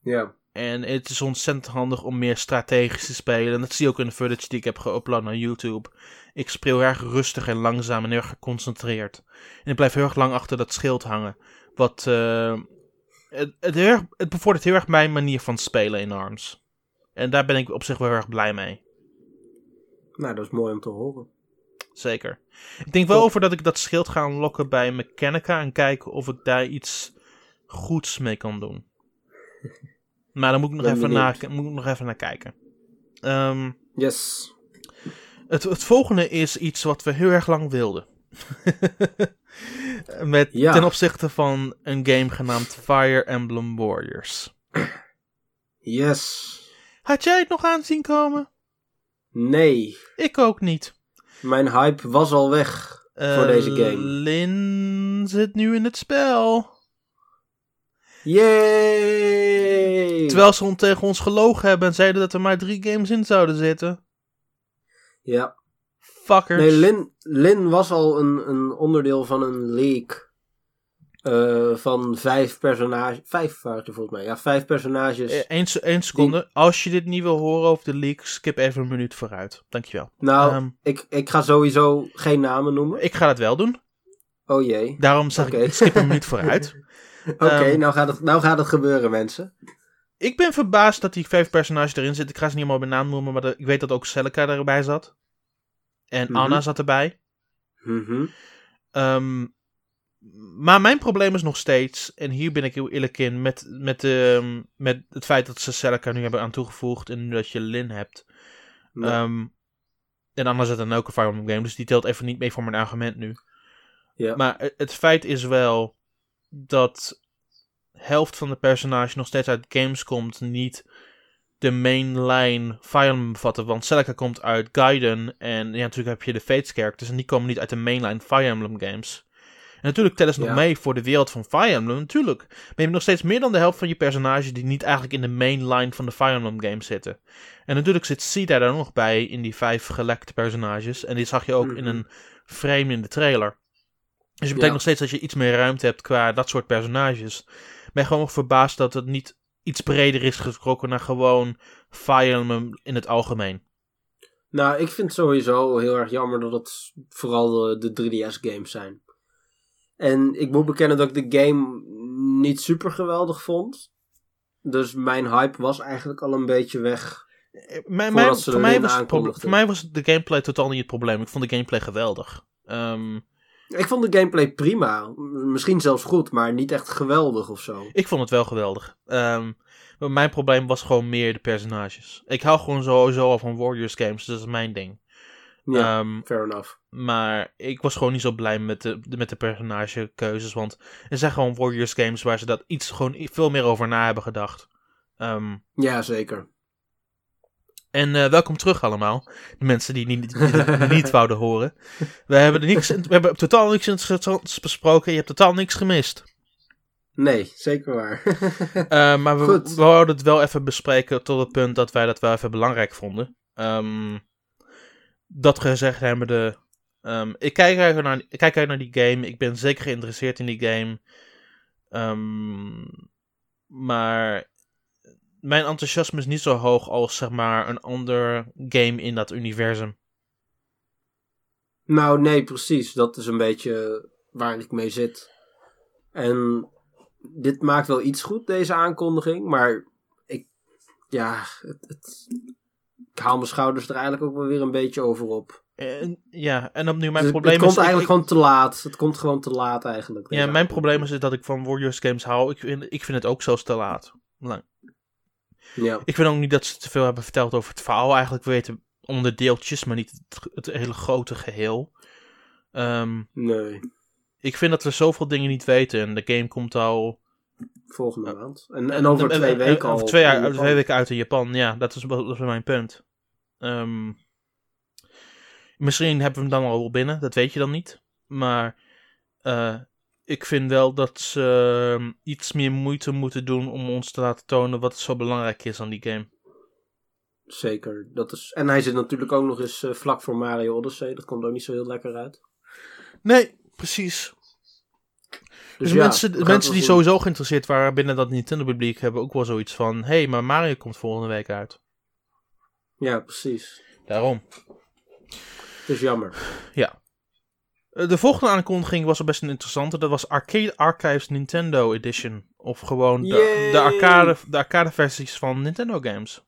Ja. en het is ontzettend handig om meer strategisch te spelen. En dat zie je ook in de footage die ik heb geüpload naar YouTube. Ik speel heel erg rustig en langzaam en heel erg geconcentreerd. En ik blijf heel erg lang achter dat schild hangen. Wat, eh, het, het, heel erg, het bevordert heel erg mijn manier van spelen in ARMS. En daar ben ik op zich wel heel erg blij mee. Nou, dat is mooi om te horen. Zeker. Ik denk wel over dat ik dat schild ga unlocken bij Mechanica en kijken of ik daar iets goeds mee kan doen. [LAUGHS] Maar dan moet ik nog, Ben even benieuwd. naar, moet ik nog even naar kijken. Ehm, Yes. Het, het volgende is iets wat we heel erg lang wilden. [LAUGHS] Met, Ja. Ten opzichte van een game genaamd Fire Emblem Warriors. Yes. Had jij het nog aan zien komen? Nee. Ik ook niet. Mijn hype was al weg voor Eh, deze game. Lin zit nu in het spel. Yay! Terwijl ze tegen ons gelogen hebben en zeiden dat er maar drie games in zouden zitten. Ja. Fuckers. Nee, Lin, Lin was al een, een onderdeel van een leak. eh, van vijf personages. Vijf waren volgens mij. Ja, vijf personages. Eén één seconde. Als je dit niet wil horen over de leak, skip even een minuut vooruit. Dankjewel. nou, ehm, ik, ik ga sowieso geen namen noemen. Ik ga dat wel doen. Oh jee. Daarom zeg ik, skip een minuut vooruit. [LAUGHS] Oké, Ehm, nou, gaat het, nou gaat het gebeuren, mensen. Ik ben verbaasd dat die vijf personages erin zitten. Ik ga ze niet allemaal bij naam noemen, maar de- ik weet dat ook Celica erbij zat. En Mhm. Anna zat erbij. Ehm, maar mijn probleem is nog steeds, en hier ben ik heel eerlijk in, met, met, ehm, met het feit dat ze Celica nu hebben aan toegevoegd en nu dat je Lin hebt. Ja. Ehm, en Anna zit dan ook een Fire Emblem game, dus die telt even niet mee voor mijn argument nu. Ja. Maar het feit is wel dat helft van de personage nog steeds uit games komt, niet de mainline Fire Emblem bevatten. Want Celica komt uit Gaiden en ja, natuurlijk heb je de Fates characters en die komen niet uit de mainline Fire Emblem games. En natuurlijk tellen ze nog mee voor de wereld van Fire Emblem, natuurlijk. Maar je hebt nog steeds meer dan de helft van je personages die niet eigenlijk in de mainline van de Fire Emblem games zitten. En natuurlijk zit Sita daar nog bij in die vijf gelekte personages. En die zag je ook in Mhm. een frame in de trailer. Dus het betekent Ja. nog steeds dat je iets meer ruimte hebt qua dat soort personages. Ik ben gewoon verbaasd dat het niet iets breder is getrokken naar gewoon Fire Emblem in het algemeen. Nou, ik vind het sowieso heel erg jammer dat het vooral de, de 3DS-games zijn. En ik moet bekennen dat ik de game niet super geweldig vond. Dus mijn hype was eigenlijk al een beetje weg. Eh, Mijn, voor, mij was het voor mij was de gameplay totaal niet het probleem. Ik vond de gameplay geweldig. Ehm, Ik vond de gameplay prima. Misschien zelfs goed, maar niet echt geweldig of zo. Ik vond het wel geweldig. Ehm, mijn probleem was gewoon meer de personages. Ik hou gewoon sowieso al van Warriors games, dus dat is mijn ding. Ja, Ehm, fair enough. maar ik was gewoon niet zo blij met de, met de personagekeuzes. Want er zijn gewoon Warriors games waar ze dat iets gewoon veel meer over na hebben gedacht. Ehm, Ja, zeker. En eh, welkom terug allemaal. De mensen die niet, die [LAUGHS] niet wouden horen. We hebben, er niks, we hebben totaal niks interessants besproken. Je hebt totaal niks gemist. Nee, zeker waar. [LAUGHS] Eh, maar we, Goed. we wouden het wel even bespreken tot het punt dat wij dat wel even belangrijk vonden. Ehm, dat gezegd hebben de... ehm, ik, kijk uit naar, ik kijk uit naar die game. Ik ben zeker geïnteresseerd in die game. Ehm, maar mijn enthousiasme is niet zo hoog als zeg maar een ander game in dat universum. nou, nee, precies. Dat is een beetje waar ik mee zit. En dit maakt wel iets goed, deze aankondiging. Maar ik, ja, het, het, ik haal mijn schouders er eigenlijk ook wel weer een beetje over op. En, ja, en opnieuw mijn Dus het- probleem het komt is... eigenlijk ik- gewoon te laat. Het komt gewoon te laat eigenlijk. Ja, mijn probleem is dat ik van Warriors games hou. Ik vind, ik vind het ook zo te laat. Lang. Ja, Ik vind ook niet dat ze te veel hebben verteld over het verhaal. Eigenlijk we weten onderdeeltjes, maar niet het, het hele grote geheel. Ehm, nee. ik vind dat we zoveel dingen niet weten. En de game komt al... Volgende maand. En, en over en- twee en- weken al. Over twee, jaar- twee weken uit in Japan. Ja, dat is, dat is mijn punt. Ehm, misschien hebben we hem dan al wel binnen. Dat weet je dan niet. Maar eh, ik vind wel dat ze ehm, iets meer moeite moeten doen om ons te laten tonen wat zo belangrijk is aan die game. Zeker. Dat is... En hij zit natuurlijk ook nog eens eh, vlak voor Mario Odyssey. Dat komt ook niet zo heel lekker uit. Nee, precies. Dus, ja, mensen, mensen die sowieso geïnteresseerd waren binnen dat Nintendo-publiek hebben ook wel zoiets van: hé, hey, maar Mario komt volgende week uit. Ja, precies. Daarom. Het is jammer. Eh, De volgende aankondiging was al best een interessante. Dat was Arcade Archives Nintendo Edition. Of gewoon de, de, arcade, de arcade versies van Nintendo games.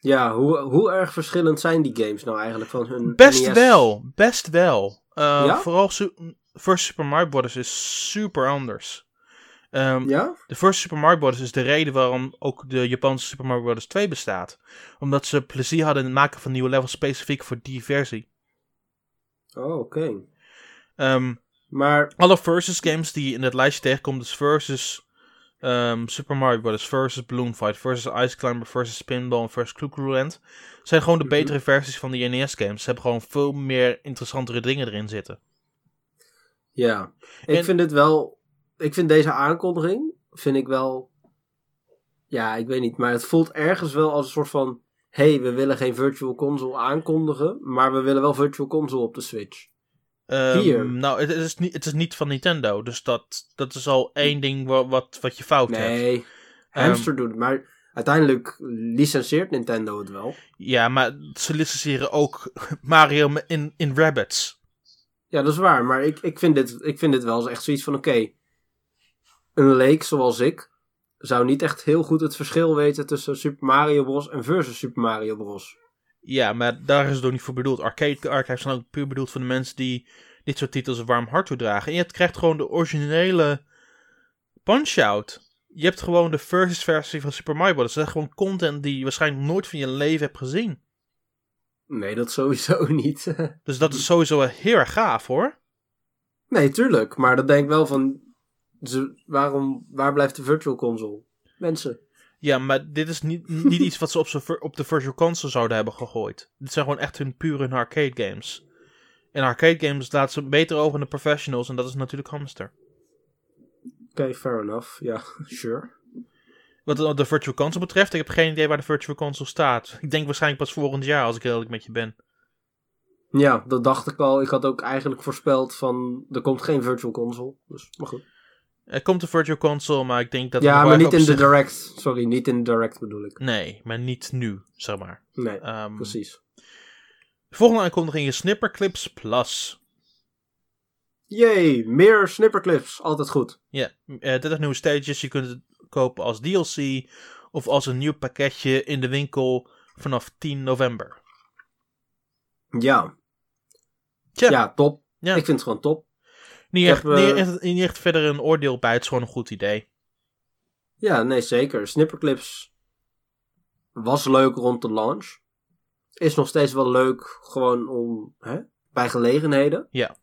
Ja, hoe, hoe erg verschillend zijn die games nou eigenlijk van hun Best NES? wel, best wel. Eh, Ja? Vooral Su- First Super Mario Bros. is super anders. Ehm, Ja? De First Super Mario Bros. is de reden waarom ook de Japanse Super Mario Bros. 2 bestaat. Omdat ze plezier hadden in het maken van nieuwe levels specifiek voor die versie. Oh, oké. Ehm, Maar, alle versus games die je in het lijstje tegenkomt, dus versus ehm, Super Mario Bros. versus Balloon Fight, versus Ice Climber, versus Spinball versus Clu Land, zijn gewoon de Mhm. betere versies van die NES games. Ze hebben gewoon veel meer interessantere dingen erin zitten. ja. Ik En- vind het wel... Ik vind deze aankondiging, vind ik wel... Ja, ik weet niet, maar het voelt ergens wel als een soort van... hey, we willen geen Virtual Console aankondigen, maar we willen wel Virtual Console op de Switch. Ehm, Hier. Nou, het, is niet, het is niet van Nintendo, dus dat, dat is al één ding wa- wat, wat je fout hebt. Nee, Hamster doet het, maar uiteindelijk licentieert Nintendo het wel. Ja, maar ze licenseren ook [LAUGHS] Mario in, in Rabbids. Ja, dat is waar. Maar ik, ik, vind, dit, ik vind dit wel eens echt zoiets van: oké. een leek zoals ik zou niet echt heel goed het verschil weten tussen Super Mario Bros. en versus Super Mario Bros. Ja, maar daar is het ook niet voor bedoeld. Arcade archives zijn ook puur bedoeld voor de mensen die dit soort titels een warm hart toedragen. En je krijgt gewoon de originele Punch-Out. Je hebt gewoon de versus versie van Super Mario Bros. Dat is gewoon content die je waarschijnlijk nooit van je leven hebt gezien. Nee, dat sowieso [LAUGHS] niet. Dus dat is sowieso heel erg gaaf hoor. nee, tuurlijk. Maar dat denk ik wel van: ze, waarom, waar blijft de Virtual Console? Mensen. Ja, maar dit is niet, niet iets wat ze op, op de Virtual Console zouden hebben gegooid. Dit zijn gewoon echt hun pure hun arcade games. En arcade games laten ze beter over de professionals en dat is natuurlijk Hamster. Oké, fair enough. Ja, [LAUGHS] sure. Wat de- Virtual Console betreft, ik heb geen idee waar de Virtual Console staat. Ik denk waarschijnlijk pas volgend jaar, als ik eerlijk met je ben. Ja, dat dacht ik al. Ik had ook eigenlijk voorspeld van er komt geen Virtual Console. Dus, maar goed. Er komt een Virtual Console, maar ik denk dat... ja, maar niet in de Direct. Sorry, niet in de Direct bedoel ik. Nee, maar niet nu, zeg maar. Nee, Ehm, precies. De volgende aankondiging is Snipperclips Plus. Yay, meer snipperclips. Altijd goed. Ja, eh 30 nieuwe stages. Je kunt het kopen als DLC of als een nieuw pakketje in de winkel vanaf 10 november. Ja. Tja. Ja, top. Ja. Ik vind het gewoon top. Niet echt, heb, niet, echt, niet echt verder een oordeel bij, het is gewoon een goed idee. Ja, nee, zeker. Snipperclips was leuk rond de launch. Is nog steeds wel leuk gewoon om, hè, bij gelegenheden. Ja.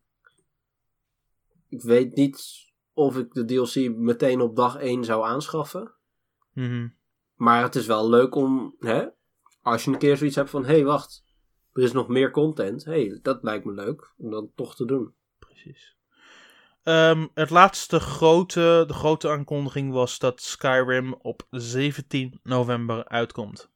Ik weet niet of ik de DLC meteen op dag 1 zou aanschaffen. Mhm. Maar het is wel leuk om, hè, als je een keer zoiets hebt van, hé, hey, wacht, er is nog meer content. Hé, hey, dat lijkt me leuk om dat toch te doen. Precies. Ehm, het laatste grote, de grote aankondiging was dat Skyrim op 17 november uitkomt.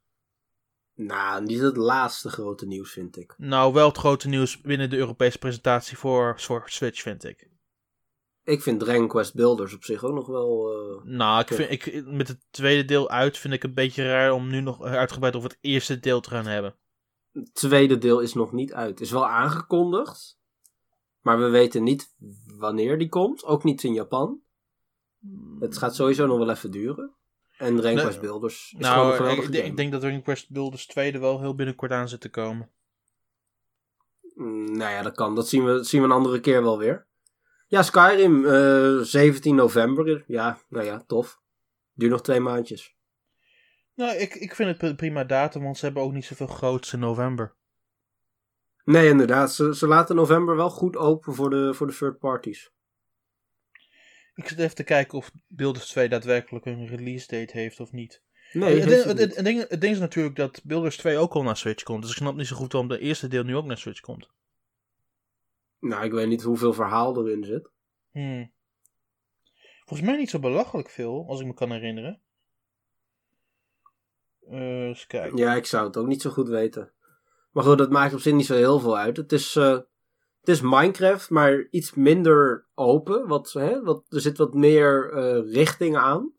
Nou, niet het laatste grote nieuws, vind ik. Nou, wel het grote nieuws binnen de Europese presentatie voor, voor Switch, vind ik. Ik vind Dragon Quest Builders op zich ook nog wel... eh, Nou, ik vind, ik, met het tweede deel uit vind ik het een beetje raar om nu nog uitgebreid over het eerste deel te gaan hebben. Het tweede deel is nog niet uit. Is wel aangekondigd. Maar we weten niet wanneer die komt. Ook niet in Japan. Het gaat sowieso nog wel even duren. En Dragon Nee. Builders is gewoon een Nou, ik, geweldige ik denk- game. ik denk dat Dragon Quest Builders 2 er wel heel binnenkort aan zit te komen. Mm, nou ja, dat kan. Dat zien we, dat zien we een andere keer wel weer. Ja, Skyrim, eh 17 november. Ja, nou ja, tof. Duurt nog twee maandjes. Nou, ik, ik vind het een prima datum, want ze hebben ook niet zoveel groots in november. Nee, inderdaad. Ze, ze laten november wel goed open voor de, voor de third parties. Ik zit even te kijken of Builders 2 daadwerkelijk een release date heeft of niet. Nee, het, ding, het het, ding- het ding is natuurlijk dat Builders 2 ook al naar Switch komt. Dus ik snap niet zo goed waarom de eerste deel nu ook naar Switch komt. Nou, ik weet niet hoeveel verhaal erin zit. Hmm. Volgens mij niet zo belachelijk veel, als ik me kan herinneren. Eh eens kijken. Ja, ik zou het ook niet zo goed weten. Maar goed, dat maakt op zich niet zo heel veel uit. Het is, eh, het is Minecraft, maar iets minder open. Wat, hè, wat, er zit wat meer eh, richting aan.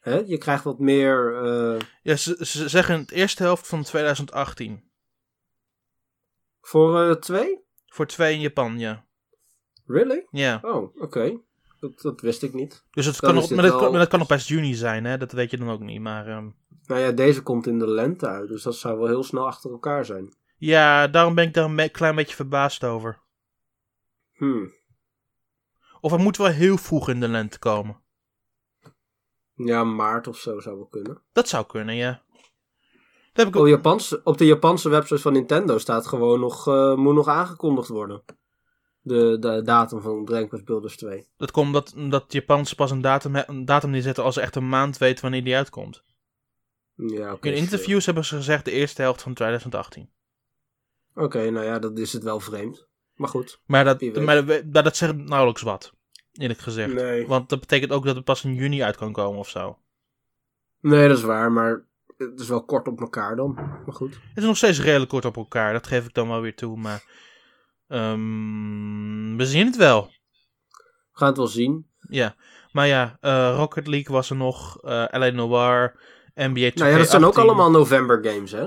Hè, je krijgt wat meer... eh, Ja, ze, ze zeggen het eerste helft van 2018. voor twee? Voor 2 in Japan, ja. Really? Ja. Oh, oké. Dat, dat wist ik niet. Dus het Dan kan dit maar, dat, kan- maar dat kan nog best juni zijn, hè? Dat weet je dan ook niet. Maar ehm, Nou ja, deze komt in de lente uit. Dus dat zou wel heel snel achter elkaar zijn. ja, daarom ben ik daar een klein beetje verbaasd over. Hmm. Of hij moet wel heel vroeg in de lente komen. Ja, maart of zo zou wel kunnen. Dat zou kunnen, ja. Dat heb ik. Op, Japanse, op de Japanse website van Nintendo staat gewoon nog, eh, moet nog aangekondigd worden. De, de datum van Dragon Quest Builders 2. Dat komt omdat, omdat Japans pas een datum, een datum neerzetten als ze echt een maand weten wanneer die uitkomt. Ja. In interviews hebben ze gezegd de eerste helft van 2018. Oké, nou ja, dat is het wel vreemd. Maar goed. Maar dat, maar dat, maar dat zegt nauwelijks wat. Eerlijk gezegd. Nee. Want dat betekent ook dat het pas in juni uit kan komen of zo. Nee, dat is waar, maar het is wel kort op elkaar dan. Maar goed. Het is nog steeds redelijk kort op elkaar, dat geef ik dan wel weer toe. Maar ehm, we zien het wel. We gaan het wel zien. Ja, maar ja, eh, Rocket League was er nog, eh LA Noir, NBA 2K18. Nou ja, dat zijn ook allemaal november games, hè?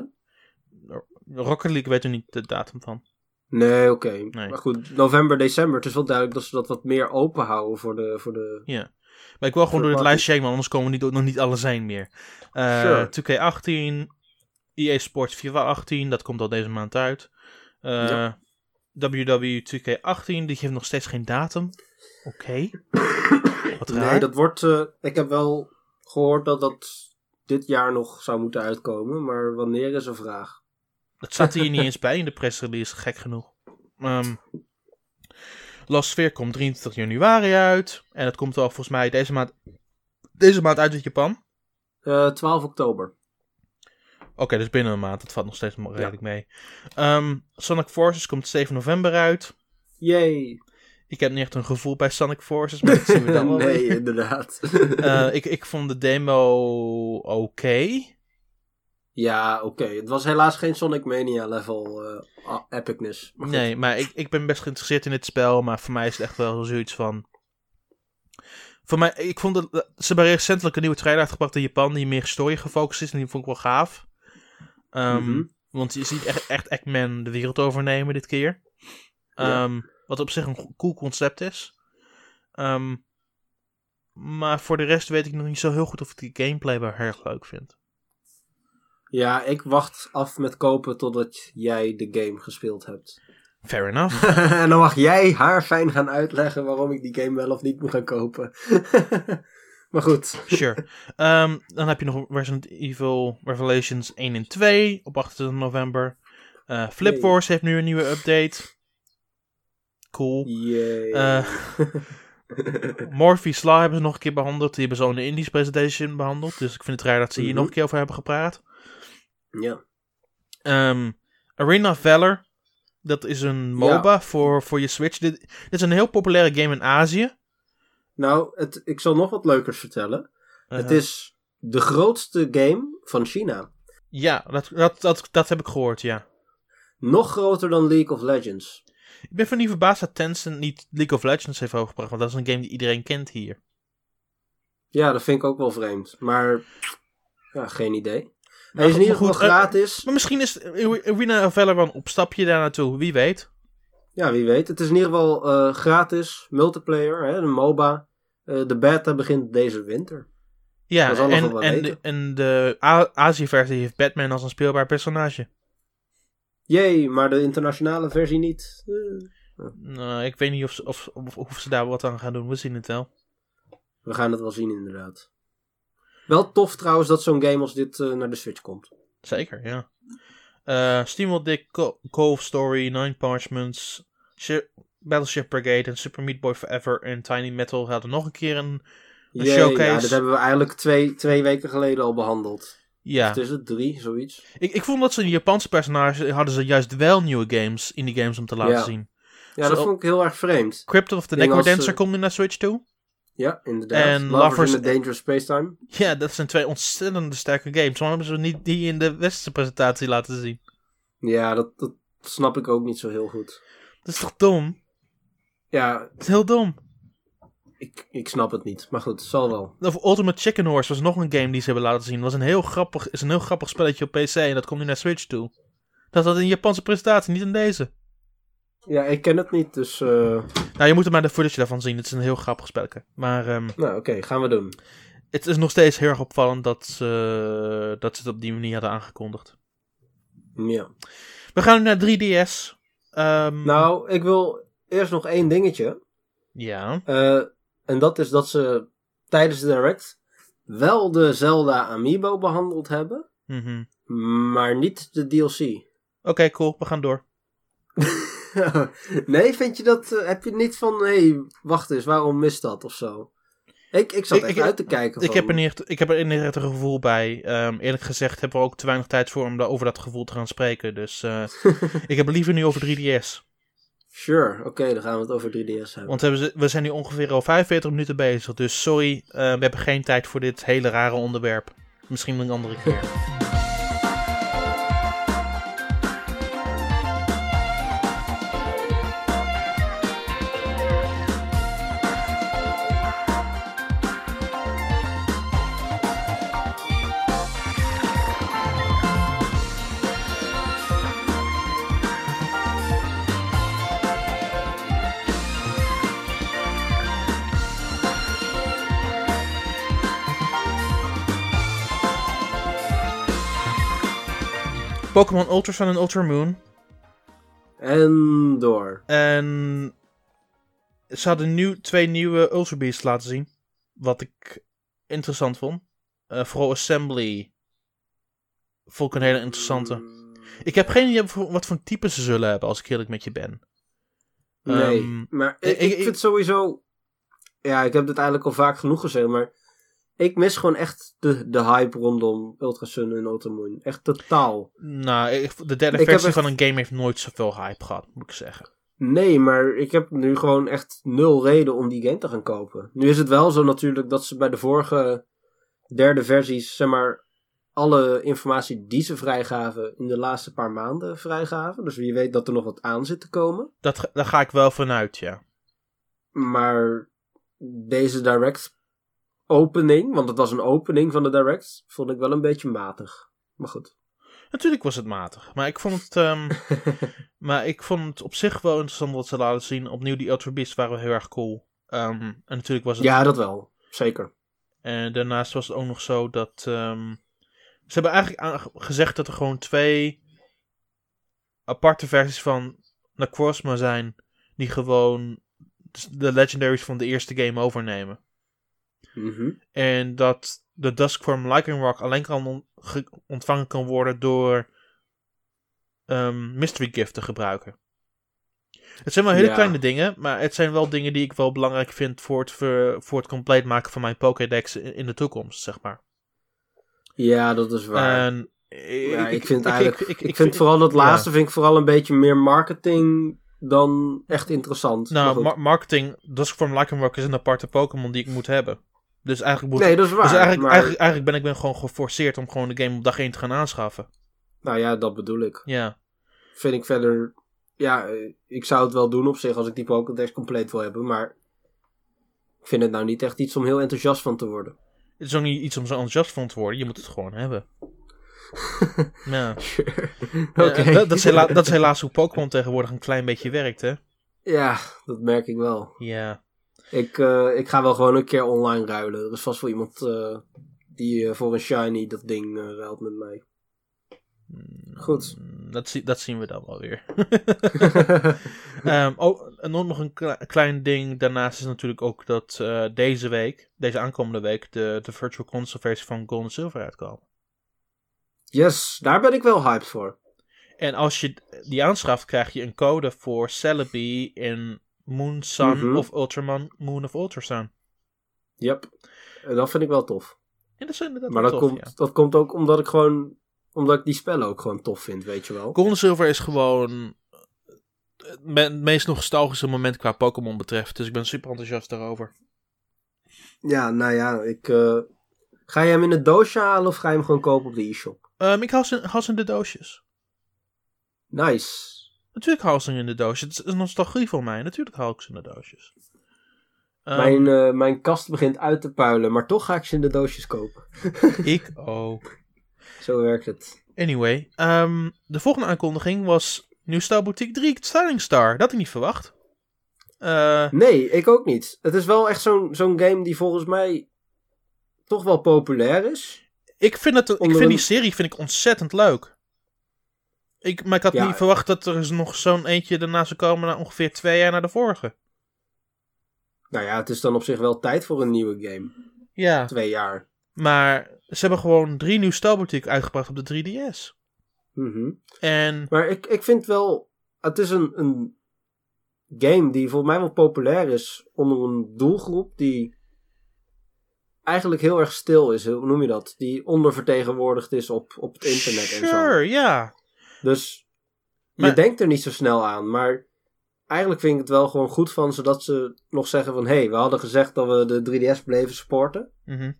Rocket League weet er niet de datum van. Nee, oké. Nee. Maar goed, november, december. Het is wel duidelijk dat ze dat wat meer open houden voor de... Voor de... Ja. Maar ik wil gewoon door het Voor lijstje heen, want anders komen we niet, nog niet alles heen meer. Eh Sure. 2K18, EA Sports FIFA 18, dat komt al deze maand uit. Ja. WW 2K18, die geeft nog steeds geen datum. Oké. [COUGHS] Wat raar. Nee, dat wordt... eh, ik heb wel gehoord dat dat dit jaar nog zou moeten uitkomen. Maar wanneer is een vraag. Dat staat hier niet eens bij in de pressrelease, gek genoeg. Ehm Lost Sphere komt 23 januari uit. En het komt wel volgens mij deze maand, deze maand uit in Japan. Eh 12 oktober. Oké, dus binnen een maand. Dat valt nog steeds redelijk mee. Ehm, Sonic Forces komt 7 november uit. Yay. Ik heb niet echt een gevoel bij Sonic Forces, maar dat zien we dan [LAUGHS] wel nee, inderdaad. [LAUGHS] Eh, ik, ik vond de demo oké. ja, oké. Het was helaas geen Sonic Mania level eh, epicness. Maar. Nee, maar ik, ik ben best geïnteresseerd in dit spel. Maar voor mij is het echt wel zoiets van... Voor mij, ik vond dat... Ze hebben recentelijk een nieuwe trailer uitgebracht in Japan... die meer story gefocust is. En die vond ik wel gaaf. Mhm. Want je ziet echt, echt Eggman de wereld overnemen dit keer. Ja. Ehm, Wat op zich een cool concept is. Ehm, maar voor de rest weet ik nog niet zo heel goed of ik die gameplay wel erg leuk vind. Ja, ik wacht af met kopen totdat jij de game gespeeld hebt. Fair enough. [LAUGHS] en dan mag jij haar fijn gaan uitleggen waarom ik die game wel of niet moet gaan kopen. [LAUGHS] maar goed. Sure. Ehm, dan heb je nog Resident Evil Revelations 1 en 2 op 28 november. Eh Flip. Wars heeft nu een nieuwe update. Cool. Yay. Eh, [LAUGHS] Morpheus Law hebben ze nog een keer behandeld. Die hebben ze al in de Indies presentation behandeld. Dus ik vind het raar dat ze hier Mhm. nog een keer over hebben gepraat. ja. Ehm, Arena Valor. Dat is een MOBA voor, voor je Switch. Dit, dit is een heel populaire game in Azië. Nou, het, ik zal nog wat leukers vertellen. het Eh, is de grootste game van China. Ja, dat, dat, dat, dat heb ik gehoord, ja. Nog groter dan League of Legends. Ik ben van niet verbaasd dat Tencent niet League of Legends heeft overgebracht. Want dat is een game die iedereen kent hier. Ja, dat vind ik ook wel vreemd. Maar, ja, geen idee. Maar Hij is in ieder geval eh, gratis. Maar misschien is Arena of Valor een opstapje daar naartoe. Wie weet. Ja, wie weet. Het is in ieder geval eh, gratis. Multiplayer, hè, een MOBA. Eh, de beta begint deze winter. Ja, en, en, de, en de Azië-versie heeft Batman als een speelbaar personage. Jee, maar de internationale versie niet. Eh, Nou, ik weet niet of ze, of, of, of ze daar wat aan gaan doen. We zien het wel. we gaan het wel zien, inderdaad. Wel tof trouwens dat zo'n game als dit eh, naar de Switch komt. Zeker, ja. Eh Steamworld Dick, Co- Call of Story, Nine Parchments, Shi- Battleship Brigade en Super Meat Boy Forever en Tiny Metal hadden nog een keer een... Een Jee, showcase. Ja, dit hebben we eigenlijk twee, twee weken geleden al behandeld. Ja, Of is het drie, zoiets? ik, ik vond dat ze een Japanse personage hadden ze juist wel nieuwe games, indie games om te laten Ja. zien. Ja, dat vond ik heel erg vreemd. Crypt of the Necrodancer eh, komt nu naar Switch toe. Ja, inderdaad. En Lovers, Lovers- in the Dangerous Spacetime. Ja, dat zijn twee ontzettende sterke games. Waarom hebben ze niet die in de westerse presentatie laten zien? Ja, dat, dat snap ik ook niet zo heel goed. Dat is toch dom? Ja, Dat is heel dom. Ik, ik snap het niet. Maar goed, het zal wel. Of Ultimate Chicken Horse was nog een game die ze hebben laten zien. was een heel grappig, is een heel grappig spelletje op PC en dat komt nu naar Switch toe. Dat had een Japanse presentatie, niet in deze. Ja, ik ken het niet, dus... eh, Nou, je moet er maar de footage daarvan zien. Het is een heel grappig spelletje. Maar ehm, Nou, oké, gaan we doen. het is nog steeds heel erg opvallend dat, ze- dat ze het op die manier hadden aangekondigd. Ja. We gaan nu naar 3DS. Ehm, Nou, ik wil eerst nog één dingetje. Ja. Eh, en dat is dat ze tijdens de Direct wel de Zelda Amiibo behandeld hebben, Mhm. maar niet de DLC. Oké, cool. We gaan door. [LAUGHS] nee, vind je dat? eh, heb je niet van, hé, hey, wacht eens, waarom mist dat of zo? Ik, ik zat Ik- echt ik- uit te kijken. Ik van- heb, er niet, ik heb er niet echt een gevoel bij. Ehm, eerlijk gezegd hebben we ook te weinig tijd voor om over dat gevoel te gaan spreken. Dus eh, [LAUGHS] ik heb liever nu over 3DS. Sure, oké, dan gaan we het over 3DS hebben. Want we, hebben ze- we zijn nu ongeveer al 45 minuten bezig. Dus sorry, eh, we hebben geen tijd voor dit hele rare onderwerp. Misschien een andere keer. [LAUGHS] Pokémon Ultra Sun en Ultra Moon. En door. En ze hadden nieuw, twee nieuwe Ultra Beasts laten zien. Wat ik interessant vond. Eh, vooral Assembly. Vond ik een hele interessante. Ik heb geen idee wat voor type ze zullen hebben, als ik eerlijk met je ben. Nee, Ehm, maar ik ik- vind sowieso... Ja, ik heb dit eigenlijk al vaak genoeg gezegd, maar... Ik mis gewoon echt de, de hype rondom Ultra Sun en Ultra Moon. Echt totaal. Nou, de derde Ik versie echt- van een game heeft nooit zoveel hype gehad, moet ik zeggen. Nee, maar ik heb nu gewoon echt nul reden om die game te gaan kopen. Nu is het wel zo natuurlijk dat ze bij de vorige derde versies, zeg maar, alle informatie die ze vrijgaven in de laatste paar maanden vrijgaven. Dus wie weet dat er nog wat aan zit te komen. Dat, daar ga ik wel vanuit, ja. Maar deze direct opening, want het was een opening van de direct, vond ik wel een beetje matig. Maar goed. Natuurlijk was het matig, maar ik vond het, ehm, [LAUGHS] maar ik vond het op zich wel interessant wat ze laten zien. Opnieuw, die Ultra Beasts waren heel erg cool. Ehm, en natuurlijk was het ja, dat wel. Zeker. En daarnaast was het ook nog zo dat. ehm, ze hebben eigenlijk gezegd dat er gewoon twee aparte versies van Necrozma zijn die gewoon de legendaries van de eerste game overnemen. Mhm. En dat de Duskform Lycanroc alleen kan on- ge- ontvangen kan worden door ehm, Mystery Gift te gebruiken. Het zijn wel hele Ja. kleine dingen, maar het zijn wel dingen die ik wel belangrijk vind voor het, voor het compleet maken van mijn Pokédex in, in de toekomst, zeg maar. Ja, dat is waar. En ja, ik, vind eigenlijk... Ik, ik vind vooral dat ja. laatste vind ik vooral een beetje meer marketing dan echt interessant. Nou, marketing, Duskform Lycanroc is een aparte Pokémon die ik moet hebben. Dus eigenlijk moet nee, dat is waar. dus eigenlijk, maar, eigenlijk, eigenlijk ben ik ben gewoon geforceerd om gewoon de game op dag 1 te gaan aanschaffen. Nou ja, dat bedoel ik. Ja. Vind ik verder... Ja, ik zou het wel doen op zich als ik die Pokédex compleet wil hebben, maar... Ik vind het nou niet echt iets om heel enthousiast van te worden. Het is ook niet iets om zo enthousiast van te worden. Je moet het gewoon hebben. [LAUGHS] ja. Oké. Ja, dat, dat, is hela- dat is helaas hoe Pokémon tegenwoordig een klein beetje werkt, hè? Ja, dat merk ik wel. Ja. Ik, eh, ik ga wel gewoon een keer online ruilen. Er is vast wel iemand eh, die eh, voor een shiny dat ding ruilt met mij. Goed. Mm, Dat, zie- dat zien we dan wel weer. [LAUGHS] [LAUGHS] Ehm, oh, en nog een kle- klein ding. Daarnaast is natuurlijk ook dat deze week, deze aankomende week, de, de Virtual Console versie van Gold en Silver uitkomt. yes, daar ben ik wel hyped voor. En als je die aanschaft, krijg je een code voor Celebi in Moon Sun Mhm. of Ultraman Moon of Ultrasun. Yep. En dat vind ik wel tof. En dat is inderdaad Maar dat, tof, komt, ja. dat komt ook omdat ik gewoon... Omdat ik die spellen ook gewoon tof vind, weet je wel. Gold en Silver is gewoon het me- het meest nostalgische moment qua Pokémon betreft. Dus ik ben super enthousiast daarover. Ja, nou ja, ik... eh, Ga je hem in het doosje halen of ga je hem gewoon kopen op de e-shop? Ehm, ik haal ze, haal ze in de doosjes. Nice. Natuurlijk haal ik ze in de doosjes. Het is nostalgie voor mij. Natuurlijk haal ik ze in de doosjes. Ehm, mijn, eh, mijn kast begint uit te puilen, maar toch ga ik ze in de doosjes kopen. [LAUGHS] Ik ook. Zo werkt het. Anyway, ehm, de volgende aankondiging was New Style Boutique 3 Styling Star. Dat had ik niet verwacht. Eh, Nee, ik ook niet. Het is wel echt zo'n zo'n game die volgens mij toch wel populair is. ik vind, het, ik vind een- die serie vind ik ontzettend leuk. Ik, maar ik had Ja. niet verwacht dat er nog zo'n eentje daarna zou komen na ongeveer twee jaar na de vorige. Nou ja, het is dan op zich wel tijd voor een nieuwe game. Ja, Twee jaar. maar ze hebben gewoon drie New Style Boutique uitgebracht op de 3DS. Mhm. En Maar ik, ik vind wel, het is een, een game die volgens mij wel populair is onder een doelgroep die eigenlijk heel erg stil is. Hoe noem je dat? Die ondervertegenwoordigd is op, op het internet en zo. sure, ja. Dus Maar- je denkt er niet zo snel aan, maar eigenlijk vind ik het wel gewoon goed van ze dat ze nog zeggen van hé, hey, we hadden gezegd dat we de 3DS bleven supporten. Mhm.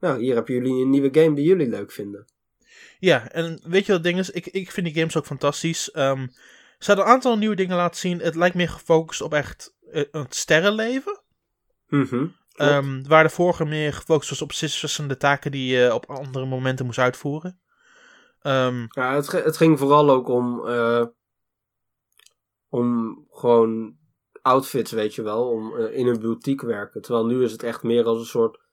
Nou, hier hebben jullie een nieuwe game die jullie leuk vinden. Ja, en weet je wat het ding is? Ik, ik vind die games ook fantastisch. Ehm, ze hadden een aantal nieuwe dingen laten zien. Het lijkt meer gefocust op echt eh, het sterrenleven. Ehm, waar de vorige meer gefocust was op verschillende taken die je op andere momenten moest uitvoeren. Ehm, Ja, het, het ging vooral ook om, eh, om gewoon outfits, weet je wel, om eh, in een boutique werken. Terwijl nu is het echt meer als een soort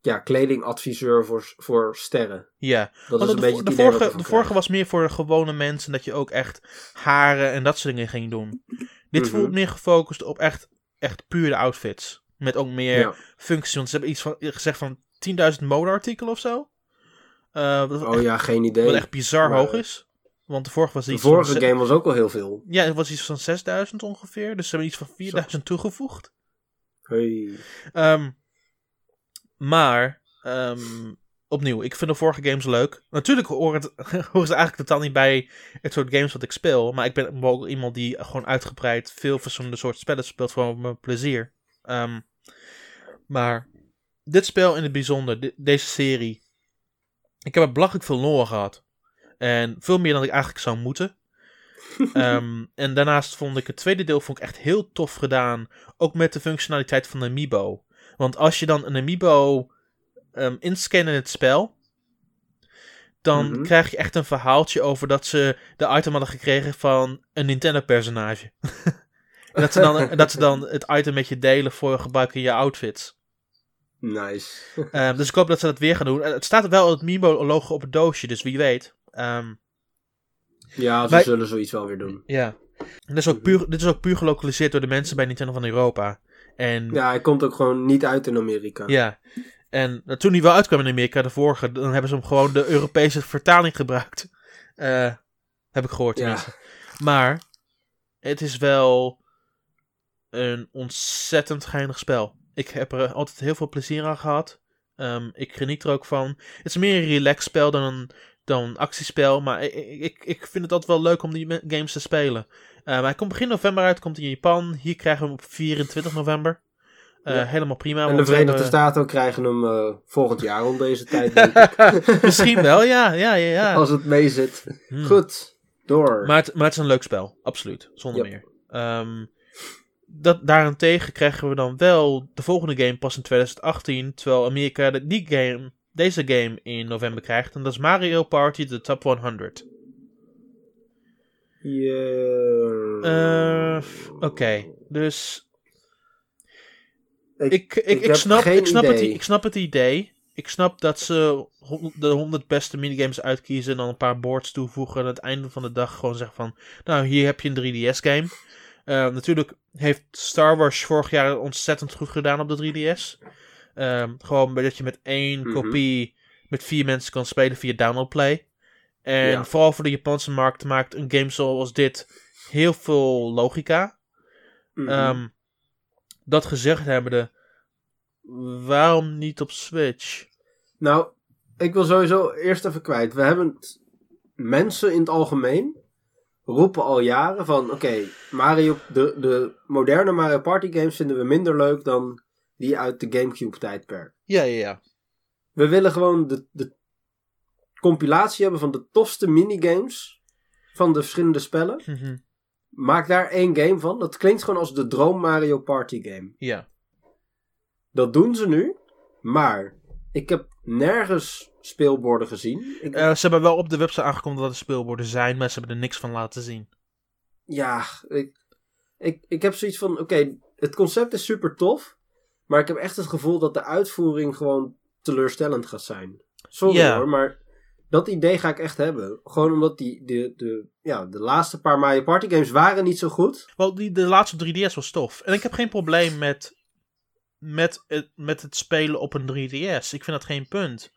ja, kledingadviseur voor, voor sterren. ja, Dat Want is een de, beetje het de, vorige, de vorige was meer voor de gewone mensen. Dat je ook echt haren en dat soort dingen ging doen. Dit Mhm. voelt meer gefocust op echt, echt puur de outfits. Met ook meer Ja. functies. Want ze hebben iets van, gezegd van 10.000 modeartikelen of zo. Eh, Oh echt, ja, geen idee. wat echt bizar Maar- hoog is. Want de vorige was de iets vorige van... ze- game was ook al heel veel. Ja, het was iets van 6000 ongeveer. Dus ze hebben iets van 4000 toegevoegd. Hey. Ehm, maar, ehm, opnieuw, ik vind de vorige games leuk. Natuurlijk horen, het, [LAUGHS] horen ze eigenlijk totaal niet bij het soort games wat ik speel. Maar ik ben ook iemand die gewoon uitgebreid veel verschillende soorten spellen speelt voor mijn plezier. Ehm, maar dit spel in het bijzonder, deze serie. Ik heb er belachelijk veel lore gehad. En veel meer dan ik eigenlijk zou moeten. [LAUGHS] Ehm, en daarnaast vond ik het tweede deel vond ik echt heel tof gedaan. Ook met de functionaliteit van de Amiibo. Want als je dan een Amiibo ehm inscant in het spel. Dan Mhm. krijg je echt een verhaaltje over dat ze de item hadden gekregen van een Nintendo-personage. [LAUGHS] en dat ze, dan, [LAUGHS] dat ze dan het item met je delen voor gebruik in je outfits. Nice. Ehm, [LAUGHS] dus ik hoop dat ze dat weer gaan doen. Eh, Het staat wel het Amiibo-logo op het doosje, dus wie weet. Ehm, Ja, ze zullen zoiets wel weer doen. Ja. Dit, is ook puur, dit is ook puur gelokaliseerd door de mensen bij Nintendo van Europa. En Ja, hij komt ook gewoon niet uit in Amerika. Ja. En eh, toen die wel uitkwam in Amerika, de vorige, dan hebben ze hem gewoon de Europese vertaling gebruikt. Eh, heb ik gehoord Ja. tenminste. Maar het is wel een ontzettend geinig spel. Ik heb er altijd heel veel plezier aan gehad. Ehm, ik geniet er ook van. Het is meer een relax spel dan een, dan een actiespel. Maar ik, ik, ik vind het altijd wel leuk om die me- games te spelen. Maar hij komt begin november uit, komt in Japan. Hier krijgen we hem op 24 november. Eh, Ja. Helemaal prima. En de Verenigde hebben- Staten krijgen hem eh, volgend jaar om deze tijd, [LAUGHS] denk ik. [LAUGHS] Misschien wel, ja. ja, ja, ja. Als het mee zit. Hmm. Goed, door. Maar, het, maar het is een leuk spel, absoluut. Zonder Yep. meer. Ehm, dat, daarentegen krijgen we dan wel de volgende game pas in 2018. Terwijl Amerika de, die game, deze game in november krijgt. En dat is Mario Party The Top 100. Ja. Eh, Oké, dus Ik- ik, ik, snap, ik, snap het, idee. ik snap het idee. Ik snap dat ze de 100 beste minigames uitkiezen en dan een paar boards toevoegen. En aan het einde van de dag gewoon zeggen van... Nou, hier heb je een 3DS-game. Natuurlijk heeft Star Wars vorig jaar ontzettend goed gedaan op de 3DS. Ehm, gewoon dat je met één Mhm. kopie met vier mensen kan spelen via downloadplay. En Ja. vooral voor de Japanse markt maakt een game zoals dit heel veel logica. Mhm. Ehm, dat gezegd hebbende, waarom niet op Switch? Nou, ik wil sowieso eerst even kwijt. We hebben mensen in het algemeen roepen al jaren van oké, Mario, de, de moderne Mario Party games vinden we minder leuk dan die uit de Gamecube tijdperk. Ja, ja, ja. We willen gewoon de, de compilatie hebben van de tofste minigames van de verschillende spellen. Mhm. Maak daar één game van. Dat klinkt gewoon als de droom Mario Party game. ja. Dat doen ze nu, maar ik heb nergens speelborden gezien. Ik, Eh, ze hebben wel op de website aangekondigd dat er speelborden zijn, maar ze hebben er niks van laten zien. ja, ik, ik, ik heb zoiets van: oké, het concept is super tof, maar ik heb echt het gevoel dat de uitvoering gewoon teleurstellend gaat zijn. Sorry hoor, maar dat idee ga ik echt hebben. Gewoon omdat die, de, de, ja, de laatste paar Mario Party games waren niet zo goed. Wel, die, de laatste 3DS was tof. En ik heb geen probleem met, met, het, met het spelen op een 3DS. Ik vind dat geen punt.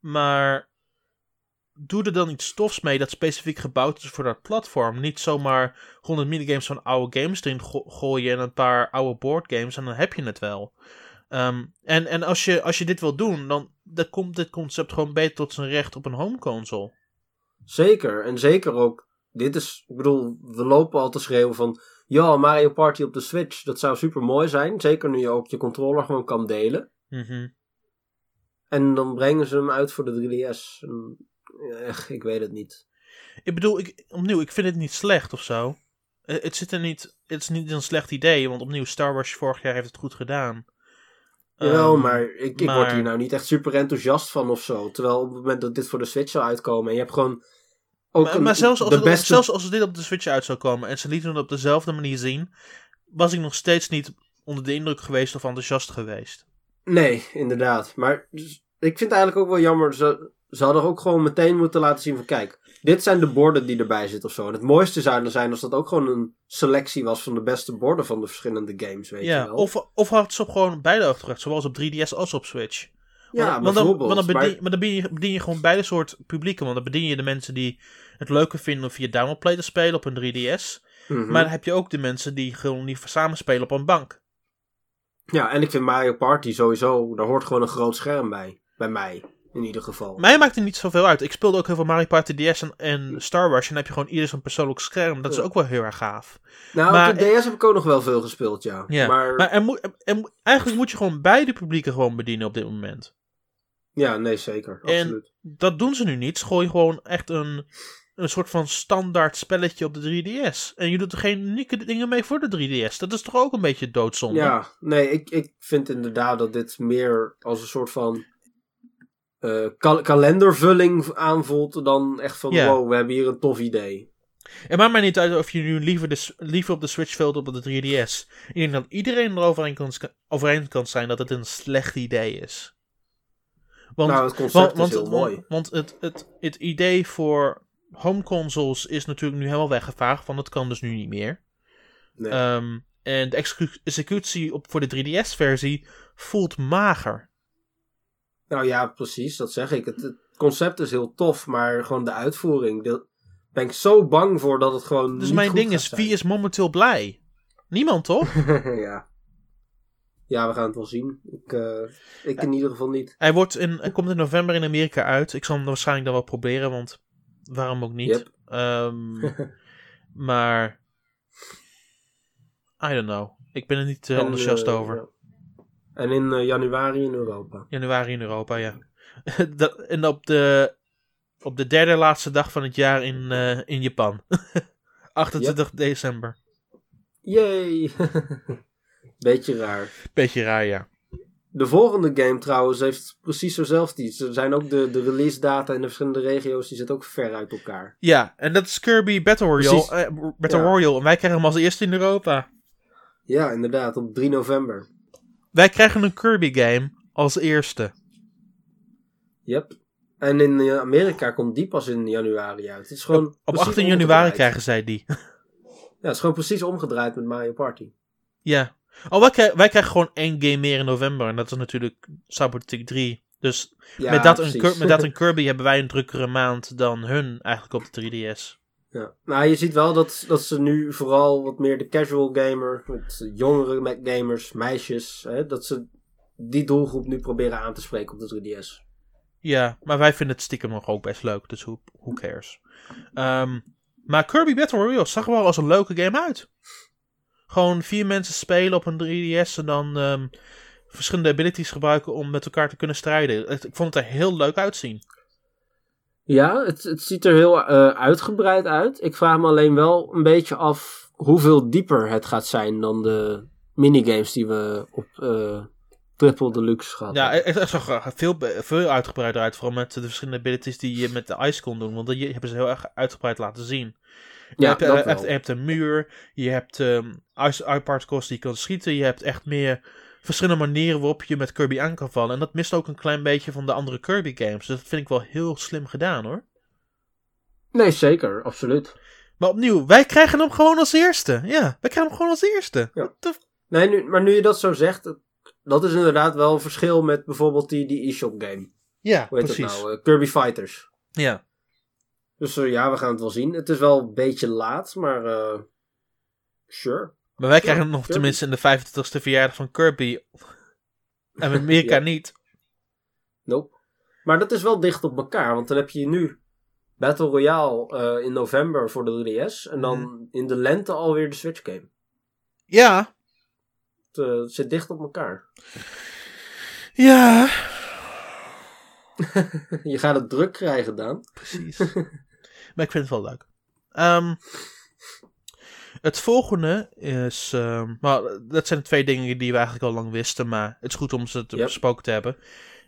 Maar doe er dan iets tofs mee dat specifiek gebouwd is voor dat platform. Niet zomaar 100 minigames van oude games erin go- gooien en een paar oude boardgames en dan heb je het wel. Ehm, en en als, je, als je dit wil doen, dan, dan komt dit concept gewoon beter tot zijn recht op een home console. Zeker, en zeker ook. Dit is, ik bedoel, we lopen al te schreeuwen van. Ja, Mario Party op de Switch, dat zou super mooi zijn. Zeker nu je ook je controller gewoon kan delen. Mhm. En dan brengen ze hem uit voor de 3DS. En, eh, ik weet het niet. Ik bedoel, ik, opnieuw, ik vind het niet slecht of zo. Eh, Het, zit er niet, het is niet een slecht idee, want opnieuw, Star Wars vorig jaar heeft het goed gedaan. Jawel, Ehm, maar ik, ik maar- word hier nou niet echt super enthousiast van of zo. Terwijl op het moment dat dit voor de Switch zou uitkomen en je hebt gewoon ook Maar, maar zelfs, als de het, beste... zelfs als dit op de Switch uit zou komen en ze lieten het op dezelfde manier zien, was ik nog steeds niet onder de indruk geweest of enthousiast geweest. Nee, inderdaad. Maar dus, ik vind het eigenlijk ook wel jammer. Ze, ze hadden ook gewoon meteen moeten laten zien van kijk, dit zijn de borden die erbij zitten of zo. En het mooiste zou er zijn als dat ook gewoon een selectie was van de beste borden van de verschillende games, weet je Ja, wel. of, of had ze op gewoon beide uitgebracht, zowel op 3DS als op Switch. ja, want, want dan, bijvoorbeeld. want dan maar- bedien, maar dan bedien je, bedien je gewoon beide soort publieken. Want dan bedien je de mensen die het leuker vinden om via downloadplay te spelen op een 3DS. Mhm. Maar dan heb je ook de mensen die gewoon liever samen spelen op een bank. Ja, en ik vind Mario Party sowieso, daar hoort gewoon een groot scherm bij. Bij mij, in ieder geval. Mij maakt er niet zoveel uit. Ik speelde ook heel veel Mario Party DS en, en Star Wars. En dan heb je gewoon ieder zo'n persoonlijk scherm. Dat is Ja. ook wel heel erg gaaf. nou, maar- op de DS heb ik ook nog wel veel gespeeld, ja. Ja. Maar, Maar er moet, er eigenlijk moet je gewoon beide publieken gewoon bedienen op dit moment. ja, nee, zeker. En- Absoluut. Dat doen ze nu niet. Ze gooien gewoon echt een, een soort van standaard spelletje op de 3DS. En je doet er geen unieke dingen mee voor de 3DS. Dat is toch ook een beetje doodzonde? Ja, nee, ik, ik vind inderdaad dat dit meer als een soort van eh, kal- kalendervulling aanvoelt dan echt van Ja. wow, we hebben hier een tof idee. Het maakt mij niet uit of je nu liever, de, liever op de Switch speelt of op de 3DS. Ik denk dat iedereen erover kan, overeen kan zijn dat het een slecht idee is. Want, nou, het concept want, is heel want, mooi. want, want het, het, het idee voor home consoles is natuurlijk nu helemaal weggevaagd, want dat kan dus nu niet meer. Nee. Ehm, en de execu- executie op, voor de 3DS-versie voelt mager. Nou ja, precies, dat zeg ik. Het, het concept is heel tof, maar gewoon de uitvoering. Daar ben ik zo bang voor dat het gewoon. Dus mijn ding is, zijn. wie is momenteel blij? Niemand, toch? [LAUGHS] ja. Ja, we gaan het wel zien. Ik, eh, ik in ieder geval niet. hij, wordt in, hij komt in november in Amerika uit. Ik zal hem waarschijnlijk dan wel proberen, want waarom ook niet? Yep. Ehm, [LAUGHS] maar, I don't know. Ik ben er niet eh, En, enthousiast eh, over. ja. En in eh, januari in Europa. Januari in Europa, ja. [LAUGHS] Dat, en op de, op de derde laatste dag van het jaar in, eh, in Japan. [LAUGHS] 28 december. Yay! Beetje raar. Beetje raar, ja. De volgende game trouwens heeft precies zo'zelfde iets. Er zijn ook de, de release data in de verschillende regio's, die zitten ook ver uit elkaar. Ja, en dat is Kirby Battle Royale. Eh, Battle Ja. Royale. En wij krijgen hem als eerste in Europa. Ja, inderdaad, op 3 november. Wij krijgen een Kirby game als eerste. Yep. En in eh, Amerika komt die pas in januari uit. Het is gewoon Op precies 18 januari omgedraaid. krijgen zij die. Ja, het is gewoon precies omgedraaid met Mario Party. ja. Oh, wij, krijgen- wij krijgen gewoon één game meer in november. En dat is natuurlijk Cyberpunk 3. Dus Ja, met, dat een, precies. Kir- met dat een [LAUGHS] Kirby hebben wij een drukkere maand dan hun eigenlijk op de 3DS. Ja. Nou, je ziet wel dat, dat ze nu vooral wat meer de casual gamer, met jongere me- gamers, meisjes, hè, dat ze die doelgroep nu proberen aan te spreken op de 3DS. Ja, maar wij vinden het stiekem nog ook best leuk. Dus who, who cares. Ehm, maar Kirby Battle Royale zag er wel als een leuke game uit. Gewoon vier mensen spelen op een 3DS en dan ehm, verschillende abilities gebruiken om met elkaar te kunnen strijden. Het- ik vond het er heel leuk uitzien. Ja, het, het ziet er heel eh, uitgebreid uit. Ik vraag me alleen wel een beetje af hoeveel dieper het gaat zijn dan de minigames die we op eh, Triple Deluxe gehad Ja, het, het zag er veel, veel uitgebreider uit. Vooral met de verschillende abilities die je met de ice kon doen. Want die hebben ze heel erg uitgebreid laten zien. Je Ja, hebt, dat eh, hebt, je hebt een muur, je hebt particles die je kan schieten. Je hebt echt meer verschillende manieren waarop je met Kirby aan kan vallen. En dat mist ook een klein beetje van de andere Kirby games. Dus dat vind ik wel heel slim gedaan hoor. Nee, zeker, absoluut. Maar opnieuw, wij krijgen hem gewoon als eerste. Ja, wij krijgen hem gewoon als eerste. Ja. Nee, nu, maar nu je dat zo zegt, dat is inderdaad wel een verschil met bijvoorbeeld die, die e-shop game. ja Hoe heet precies. het nou? Eh, Kirby Fighters. Ja. Dus eh, ja, we gaan het wel zien. Het is wel een beetje laat, maar eh, sure. Maar wij krijgen hem nog Kirby. tenminste in de 25ste verjaardag van Kirby. En met Amerika [LAUGHS] Ja. niet. Nope. Maar dat is wel dicht op elkaar, want dan heb je nu Battle Royale eh, in november voor de 3DS en dan Mhm. in de lente alweer de Switch game. Ja. Het, het zit dicht op elkaar. Ja. [LAUGHS] je gaat het druk krijgen, dan. Precies. [LAUGHS] maar ik vind het wel leuk. Ehm, het volgende is. ehm, maar dat zijn twee dingen die we eigenlijk al lang wisten. Maar het is goed om ze te Yep. besproken te hebben.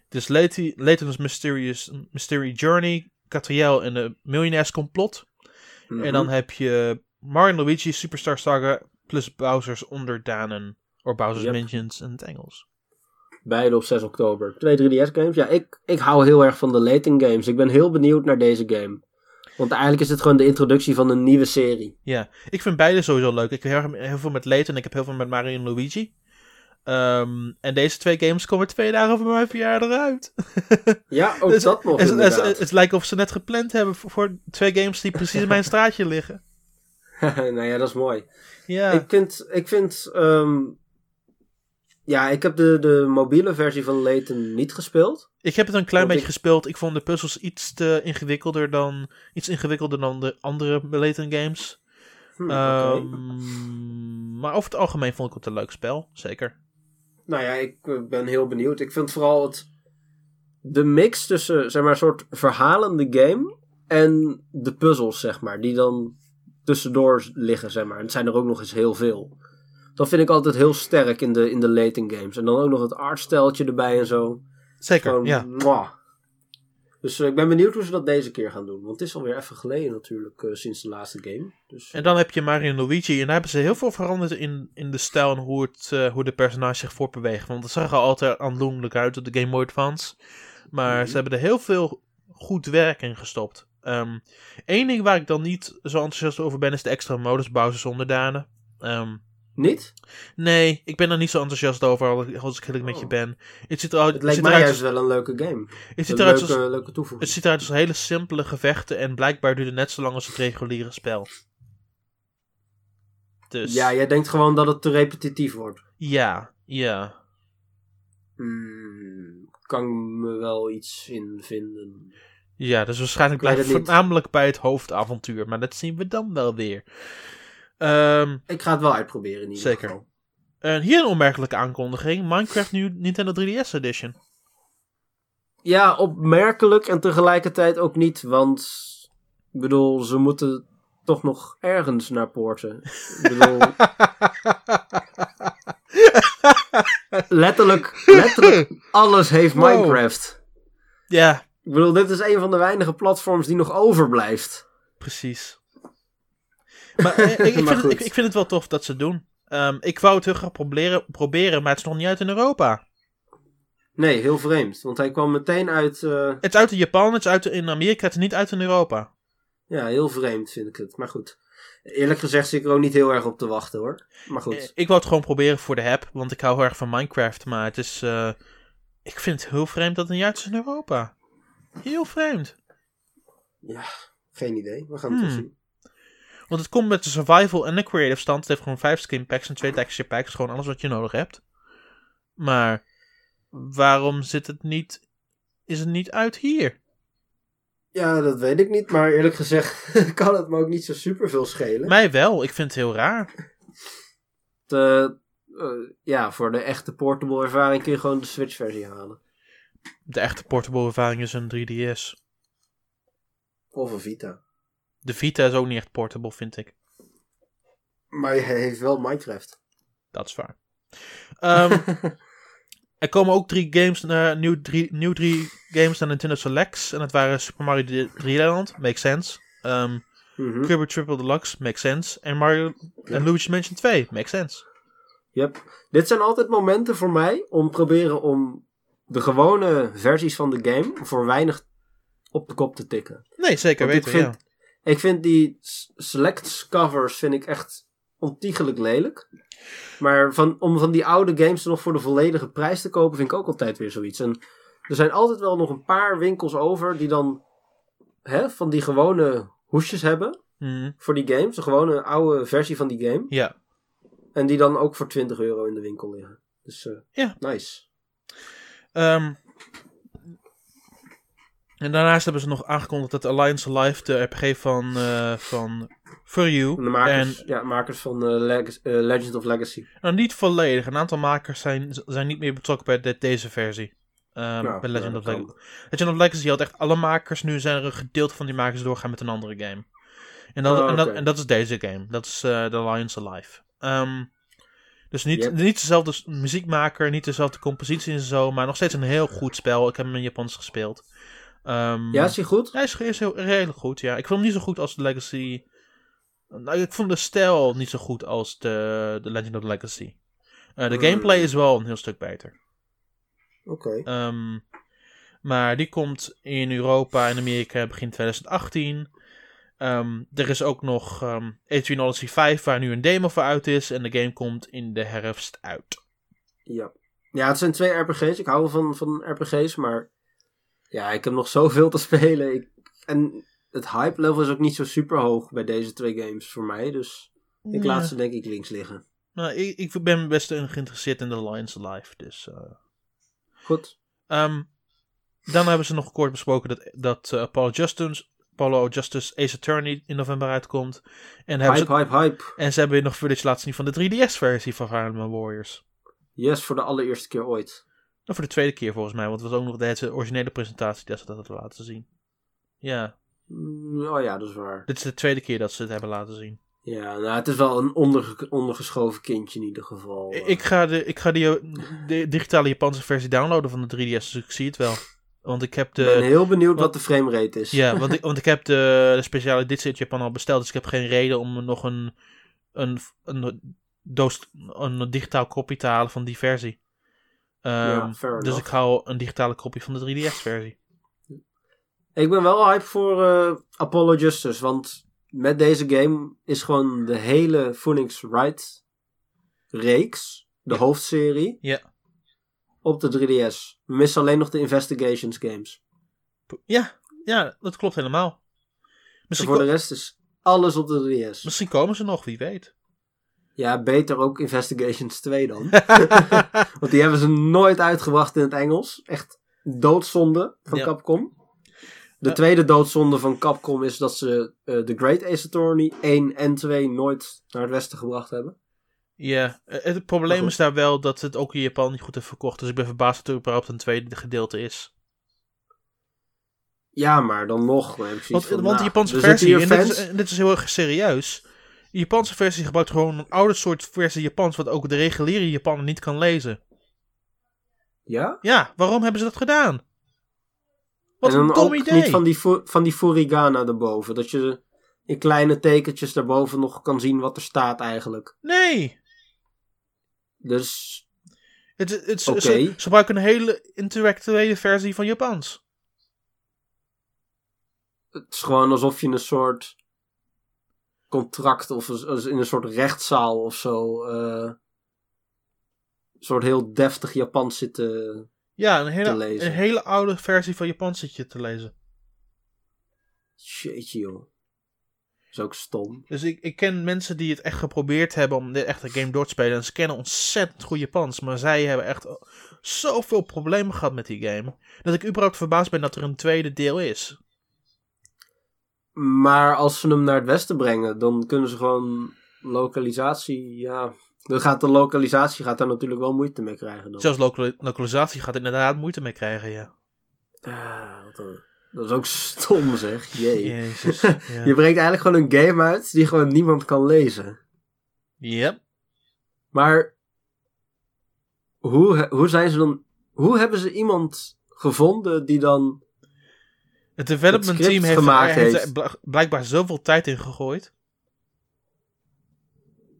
Het is Lati- Layton's Mysterious Mystery Journey. Catriel en de Millionaires Complot. Mhm. En dan heb je Mario Luigi Superstar Saga. Plus Bowser's Onderdanen. Of Bowser's Yep. Minions in het Engels. Beide op 6 oktober. Twee 3DS games. Ja, ik, ik hou heel erg van de Layton games. Ik ben heel benieuwd naar deze game. Want eigenlijk is het gewoon de introductie van een nieuwe serie. Ja, ik vind beide sowieso leuk. Ik heb heel, veel met Layton en ik heb heel veel met Mario en Luigi. Ehm, en deze twee games komen twee dagen voor mijn verjaardag uit. [LAUGHS] Ja, ook Dus dat nog het, lijkt of ze net gepland hebben voor, voor twee games die precies in mijn [LAUGHS] straatje liggen. [LAUGHS] nou ja, dat is mooi. Ja, Ik vind, ik vind ehm, ja, ik heb de, de mobiele versie van Layton niet gespeeld. ik heb het een klein beetje ik- gespeeld. Ik vond de puzzels iets te ingewikkelder dan, iets ingewikkelder dan de andere Layton games. Hm. Ehm, Maar over het algemeen vond ik het een leuk spel, zeker. Nou ja, ik eh, ben heel benieuwd. Ik vind vooral het, de mix tussen, zeg maar, een soort verhalende game en de puzzels, zeg maar, die dan tussendoor liggen, zeg maar. En het zijn er ook nog eens heel veel. Dat vind ik altijd heel sterk in de, in de Layton games. En dan ook nog het artsteltje erbij en zo. Zeker, Gewoon, ja. mwah. Dus eh, ik ben benieuwd hoe ze dat deze keer gaan doen. Want het is alweer even geleden natuurlijk, eh, sinds de laatste game. Dus, En dan heb je Mario en Luigi. En daar hebben ze heel veel veranderd in, in de stijl en hoe, het, eh, hoe de personages zich voortbewegen. Want het zag er altijd aandoenlijk uit op de Game Boy Advance. Maar Mhm. ze hebben er heel veel goed werk in gestopt. Eén ding waar ik dan niet zo enthousiast over ben, is de extra modus Bowser's onderdanen. Ehm, Niet? nee, ik ben er niet zo enthousiast over als ik eerlijk met je Oh. ben. Het ziet eruit, Het lijkt ziet mij eruit juist als, wel een leuke game. het ziet eruit leuke, als, leuke toevoeging. het ziet eruit als hele simpele gevechten en blijkbaar duurt het net zo lang als het reguliere spel. Dus Ja, jij denkt gewoon dat het te repetitief wordt. ja, ja. Hmm, kan me wel iets in vinden. Ja, dus waarschijnlijk blijft het het niet. voornamelijk bij het hoofdavontuur. Maar dat zien we dan wel weer. Ehm, Ik ga het wel uitproberen in ieder Zeker. geval. hier een onmerkelijke aankondiging. Minecraft nu Nintendo 3DS Edition. Ja, opmerkelijk en tegelijkertijd ook niet, want ik bedoel, ze moeten toch nog ergens naar poorten. Ik bedoel, [LAUGHS] letterlijk, letterlijk alles heeft Wow. Minecraft. ja, Ik bedoel, dit is een van de weinige platforms die nog overblijft. precies. Maar eh, ik, ik, [LAUGHS] Maar vind het, goed. ik, ik vind het wel tof dat ze het doen. Ehm, ik wou het heel graag proberen, proberen, maar het is nog niet uit in Europa. Nee, heel vreemd, want hij kwam meteen uit, eh, Het is uit in Japan, het is uit in Amerika, het is niet uit in Europa. ja, heel vreemd vind ik het. Maar goed, eerlijk gezegd zit ik er ook niet heel erg op te wachten hoor. Maar Eh, goed, Ik wou het gewoon proberen voor de app, want ik hou heel erg van Minecraft. Maar het is. eh, ik vind het heel vreemd dat het niet uit is in Europa. Heel vreemd. ja, geen idee. We gaan het Hmm. zien. Want het komt met de survival en de creative stand. Het heeft gewoon vijf skin packs en twee texture packs. Gewoon alles wat je nodig hebt. Maar waarom zit het niet. Is het niet uit hier? Ja, dat weet ik niet, maar eerlijk gezegd [LAUGHS] kan het me ook niet zo super veel schelen. Mij wel, ik vind het heel raar. De, eh, ja, voor de echte portable ervaring kun je gewoon de Switch versie halen. De echte portable ervaring is een 3DS. Of een Vita. De Vita is ook niet echt portable, vind ik. Maar hij heeft wel Minecraft. Dat is waar. Ehm, [LAUGHS] er komen ook drie games, naar nieuw, drie, nieuw drie games naar Nintendo Selects. En dat waren Super Mario 3 Land, makes sense. Mhm. Kirby Triple Deluxe, makes sense. En Mario en Luigi's Mansion 2, makes sense. Yep. Dit zijn altijd momenten voor mij om proberen om de gewone versies van de game voor weinig op de kop te tikken. Nee, zeker Want ik weten, vind- Ik vind die s- selects covers vind ik echt ontiegelijk lelijk. Maar van, om van die oude games nog voor de volledige prijs te kopen vind ik ook altijd weer zoiets. En er zijn altijd wel nog een paar winkels over die dan hè, van die gewone hoesjes hebben. Mhm, voor die games. De gewone oude versie van die game. ja. En die dan ook voor 20 euro in de winkel liggen. Dus eh, Ja. nice. Ehm, en daarnaast hebben ze nog aangekondigd dat Alliance Alive, de RPG van, eh van For You, De makers, en ja, makers van eh, Leg- eh, Legend of Legacy. Nou, niet volledig. Een aantal makers zijn, zijn niet meer betrokken bij de- deze versie. Ja, bij Legend, ja, of Legacy. Legend of Legacy had echt alle makers. Nu zijn er een gedeelte van die makers doorgaan met een andere game. En dat, Oh, en dat, oké. en dat is deze game. Dat is eh The Alliance Alive. Ehm, dus niet, Yep. niet dezelfde muziekmaker, niet dezelfde compositie en zo. Maar nog steeds een heel goed spel. Ik heb hem in Japans gespeeld. Ehm, Ja, is die goed? hij is, is heel, redelijk goed, ja. Ik vond hem niet zo goed als de Legacy. Nou, ik vond de stijl niet zo goed als de, de Legend of Legacy. Eh, de Hmm. gameplay is wel een heel stuk beter. Oké. Ehm, maar die komt in Europa en Amerika begin 2018. Ehm, er is ook nog ehm H3 Odyssey 5, waar nu een demo voor uit is. En de game komt in de herfst uit. Ja. Ja, het zijn twee RPG's. Ik hou wel van, van RPG's, maar ja, ik heb nog zoveel te spelen. Ik, en het hype level is ook niet zo super hoog bij deze twee games voor mij. Dus ik laat ze denk ik links liggen. Nou, ik, ik ben best geïnteresseerd in The Lions Alive. Dus, eh. Goed. Ehm, dan hebben ze nog kort besproken dat, dat Apollo, Justice, Apollo Justice Ace Attorney in november uitkomt. En, Hype, ze, hype, hype. en ze hebben nog footage laten zien van de 3DS-versie van Emblem Warriors. Yes, voor de allereerste keer ooit. Nou, voor de tweede keer volgens mij, want het was ook nog de originele presentatie dat ze dat hadden laten zien. Ja, Mm, Oh ja, dat is waar. dit is de tweede keer dat ze het hebben laten zien. Ja, nou, het is wel een onderge- ondergeschoven kindje in ieder geval. eh. Ik ga, de, ik ga die, de digitale Japanse versie downloaden van de 3DS, dus ik zie het wel. Want ik heb de... ben heel benieuwd wat de framerate is. Ja, want ik, [LAUGHS] want ik heb de, de speciale editie uit Japan al besteld, dus ik heb geen reden om nog een, een, een, doos, een digitaal kopie te halen van die versie. Ehm, Ja, dus enough. ik hou een digitale kopie van de 3DS-versie. Ik ben wel hype voor eh, Apollo Justice, want met deze game is gewoon de hele Phoenix Wright reeks, de Ja. hoofdserie, Ja. op de 3DS. We missen alleen nog de Investigations games. Ja, ja, dat klopt helemaal. En Misschien, voor de rest is alles op de 3DS. misschien komen ze nog, wie weet. Ja, beter ook Investigations 2 dan. [LAUGHS] Want die hebben ze nooit uitgebracht in het Engels. Echt doodzonde van Ja. Capcom. De Ja. tweede doodzonde van Capcom is dat ze eh The Great Ace Attorney 1 en 2 nooit naar het westen gebracht hebben. Ja, eh, het probleem is daar wel dat het ook in Japan niet goed heeft verkocht. Dus ik ben verbaasd dat er überhaupt een tweede gedeelte is. Ja, maar dan nog. dan Want, zoiets van, want de nou, Japanse er versie, en dit is, dit is heel erg serieus. De Japanse versie gebruikt gewoon een oude soort versie Japans, wat ook de reguliere Japaner niet kan lezen. Ja? Ja, waarom hebben ze dat gedaan? Wat en een dom ook idee. niet van die, van die furigana erboven. Dat je in kleine tekentjes daarboven nog kan zien wat er staat eigenlijk. Nee. Dus Het, ze gebruiken een hele intellectuele versie van Japans. het is gewoon alsof je een soort contract of in een soort rechtszaal of zo. eh, een soort heel deftig Japans zit te. Ja, een hele, een hele oude versie van Japans zit je te lezen. Jeetje joh. is ook stom. Dus ik, ik ken mensen die het echt geprobeerd hebben om de echte game door te spelen. En ze kennen ontzettend goed Japans. Maar zij hebben echt zoveel problemen gehad met die game. Dat ik überhaupt verbaasd ben dat er een tweede deel is. Maar als ze hem naar het westen brengen, dan kunnen ze gewoon lokalisatie. Ja. Dan gaat de lokalisatie gaat daar natuurlijk wel moeite mee krijgen. Dan. Zelfs lokalisatie gaat er inderdaad moeite mee krijgen, ja. Ah, wat een- dat is ook stom zeg. Jee. Jezus. [LAUGHS] Ja. Je brengt eigenlijk gewoon een game uit die gewoon niemand kan lezen. Yep. Maar hoe, hoe zijn ze dan. Hoe hebben ze iemand gevonden die dan. Het development team heeft, gemaakt er, heeft er blijkbaar zoveel tijd in gegooid.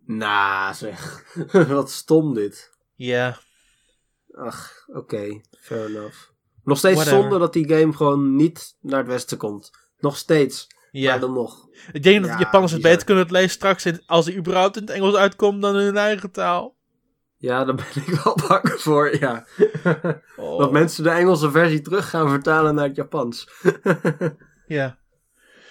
Nou, zeg. [LAUGHS] Wat stom dit. Ja. Ach, oké. Fair enough. Nog steeds Whatever. zonde dat die game gewoon niet naar het westen komt. Nog steeds. Ja. Maar dan nog. Ik denk dat Ja, de Japanners het beter kunnen lezen straks in- als hij überhaupt in het Engels uitkomt dan in hun eigen taal. Ja, daar ben ik wel [LAUGHS] bang voor, ja. [LAUGHS] Oh. Dat mensen de Engelse versie terug gaan vertalen naar het Japans. [LAUGHS] Ja.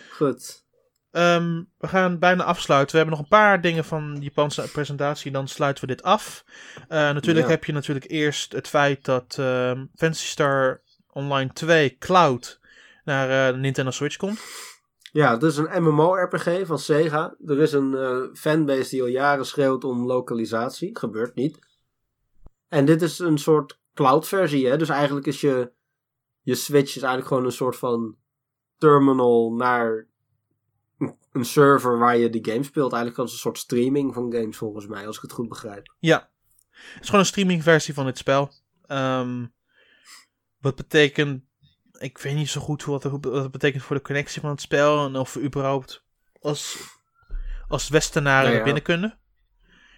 Goed. Ehm, we gaan bijna afsluiten. We hebben nog een paar dingen van de Japanse presentatie. Dan sluiten we dit af. Eh, natuurlijk Ja. heb je natuurlijk eerst het feit dat ehm Fantasy Star Online 2 Cloud naar de Nintendo Switch komt. Ja, het is een MMO-RPG van Sega. Er is een eh, fanbase die al jaren schreeuwt om lokalisatie. Gebeurt niet. En dit is een soort cloud-versie, hè. Dus eigenlijk is je, je Switch is eigenlijk gewoon een soort van terminal naar een- server waar je die game speelt. Eigenlijk als een soort streaming van games, volgens mij, als ik het goed begrijp. Ja. Het is gewoon een streamingversie van dit spel. Ehm, wat betekent... Ik weet niet zo goed wat, wat het betekent voor de connectie van het spel. En of we überhaupt als, als Westenaren Ja, ja. er binnen kunnen.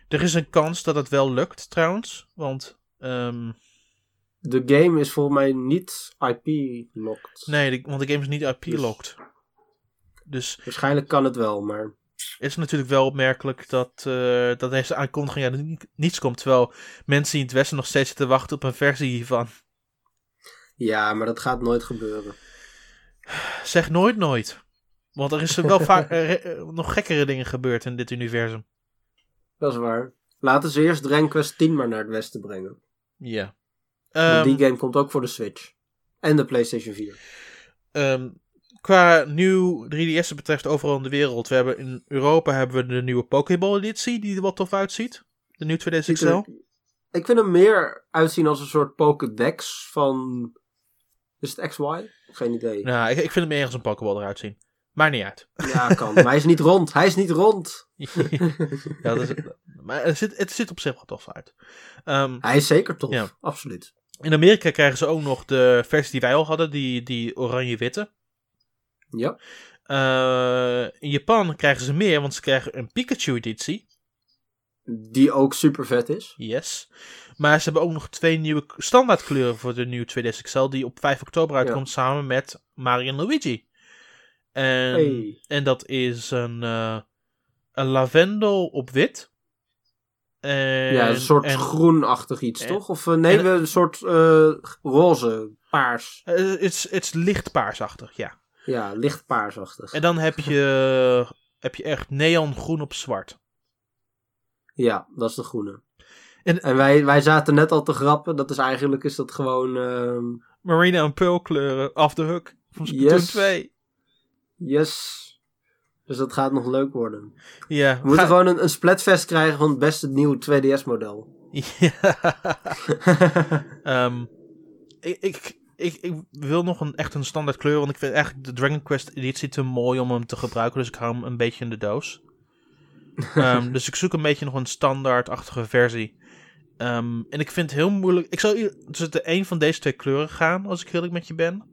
Er is een kans dat het wel lukt, trouwens. Want... ehm, De game is volgens mij niet IP-locked. nee, de- want de game is niet Dus- IP-locked. Dus Waarschijnlijk kan het wel, maar... het is natuurlijk wel opmerkelijk dat, eh, dat deze aankondiging uit ni- niets komt. Terwijl mensen in het Westen nog steeds zitten te wachten op een versie hiervan. Ja, maar dat gaat nooit gebeuren. Zeg nooit nooit. Want er is wel [LAUGHS] vaak nog gekkere dingen gebeurd in dit universum. Dat is waar. Laten ze eerst Dragon Quest 10 maar naar het westen brengen. Ja. Want Ehm, die game komt ook voor de Switch. En de PlayStation 4. ehm, qua nieuw 3DS betreft overal in de wereld. We hebben in Europa hebben we de nieuwe Pokéball editie die er wat tof uitziet. De nieuwe 2DS Ziet XL. Ik vind hem meer uitzien als een soort Pokédex van... Is het XY? Geen idee. Ja, Nou, ik, ik vind het meer als een Pokéball eruit zien. Maakt niet uit. kan. maar hij is niet rond. Hij is niet rond. [LAUGHS] ja, dat is, maar het ziet, het ziet op zich wel tof uit. Ehm, Hij is zeker tof. Ja. Absoluut. in Amerika krijgen ze ook nog de versie die wij al hadden, die, die oranje-witte. Ja. Eh, in Japan krijgen ze meer, want ze krijgen een Pikachu-editie. Die ook super vet is. Yes. Maar ze hebben ook nog twee nieuwe standaardkleuren voor de nieuwe 2DS XL. Die op 5 oktober uitkomt samen met Mario en Luigi. En, Hey. en dat is een, eh, een lavendel op wit. En, ja, een soort en, groenachtig iets, en- toch? Of eh, nee, een soort eh, roze, paars. Het is, het is licht paarsachtig, ja. Ja, licht paarsachtig. En dan heb je, heb je echt neongroen op zwart. Ja, dat is de groene. En- En, wij, wij zaten net al te grappen. Dat is eigenlijk is dat gewoon... ehm, Marina en Pearl kleuren, off the hook. Van Splatoon Yes. 2. yes. Dus dat gaat nog leuk worden. Ja, We moeten gewoon een, een splatfest krijgen van het beste nieuwe 2DS-model. [LAUGHS] Ja. Ehm, ik, ik, ik, ik wil nog een, echt een standaard kleur, want ik vind eigenlijk de Dragon Quest editie te mooi om hem te gebruiken, dus ik hou hem een beetje in de doos. Ehm, [LAUGHS] dus ik zoek een beetje nog een standaardachtige versie. Ehm, en ik vind het heel moeilijk. Ik zou tussen de een van deze twee kleuren gaan, als ik eerlijk met je ben.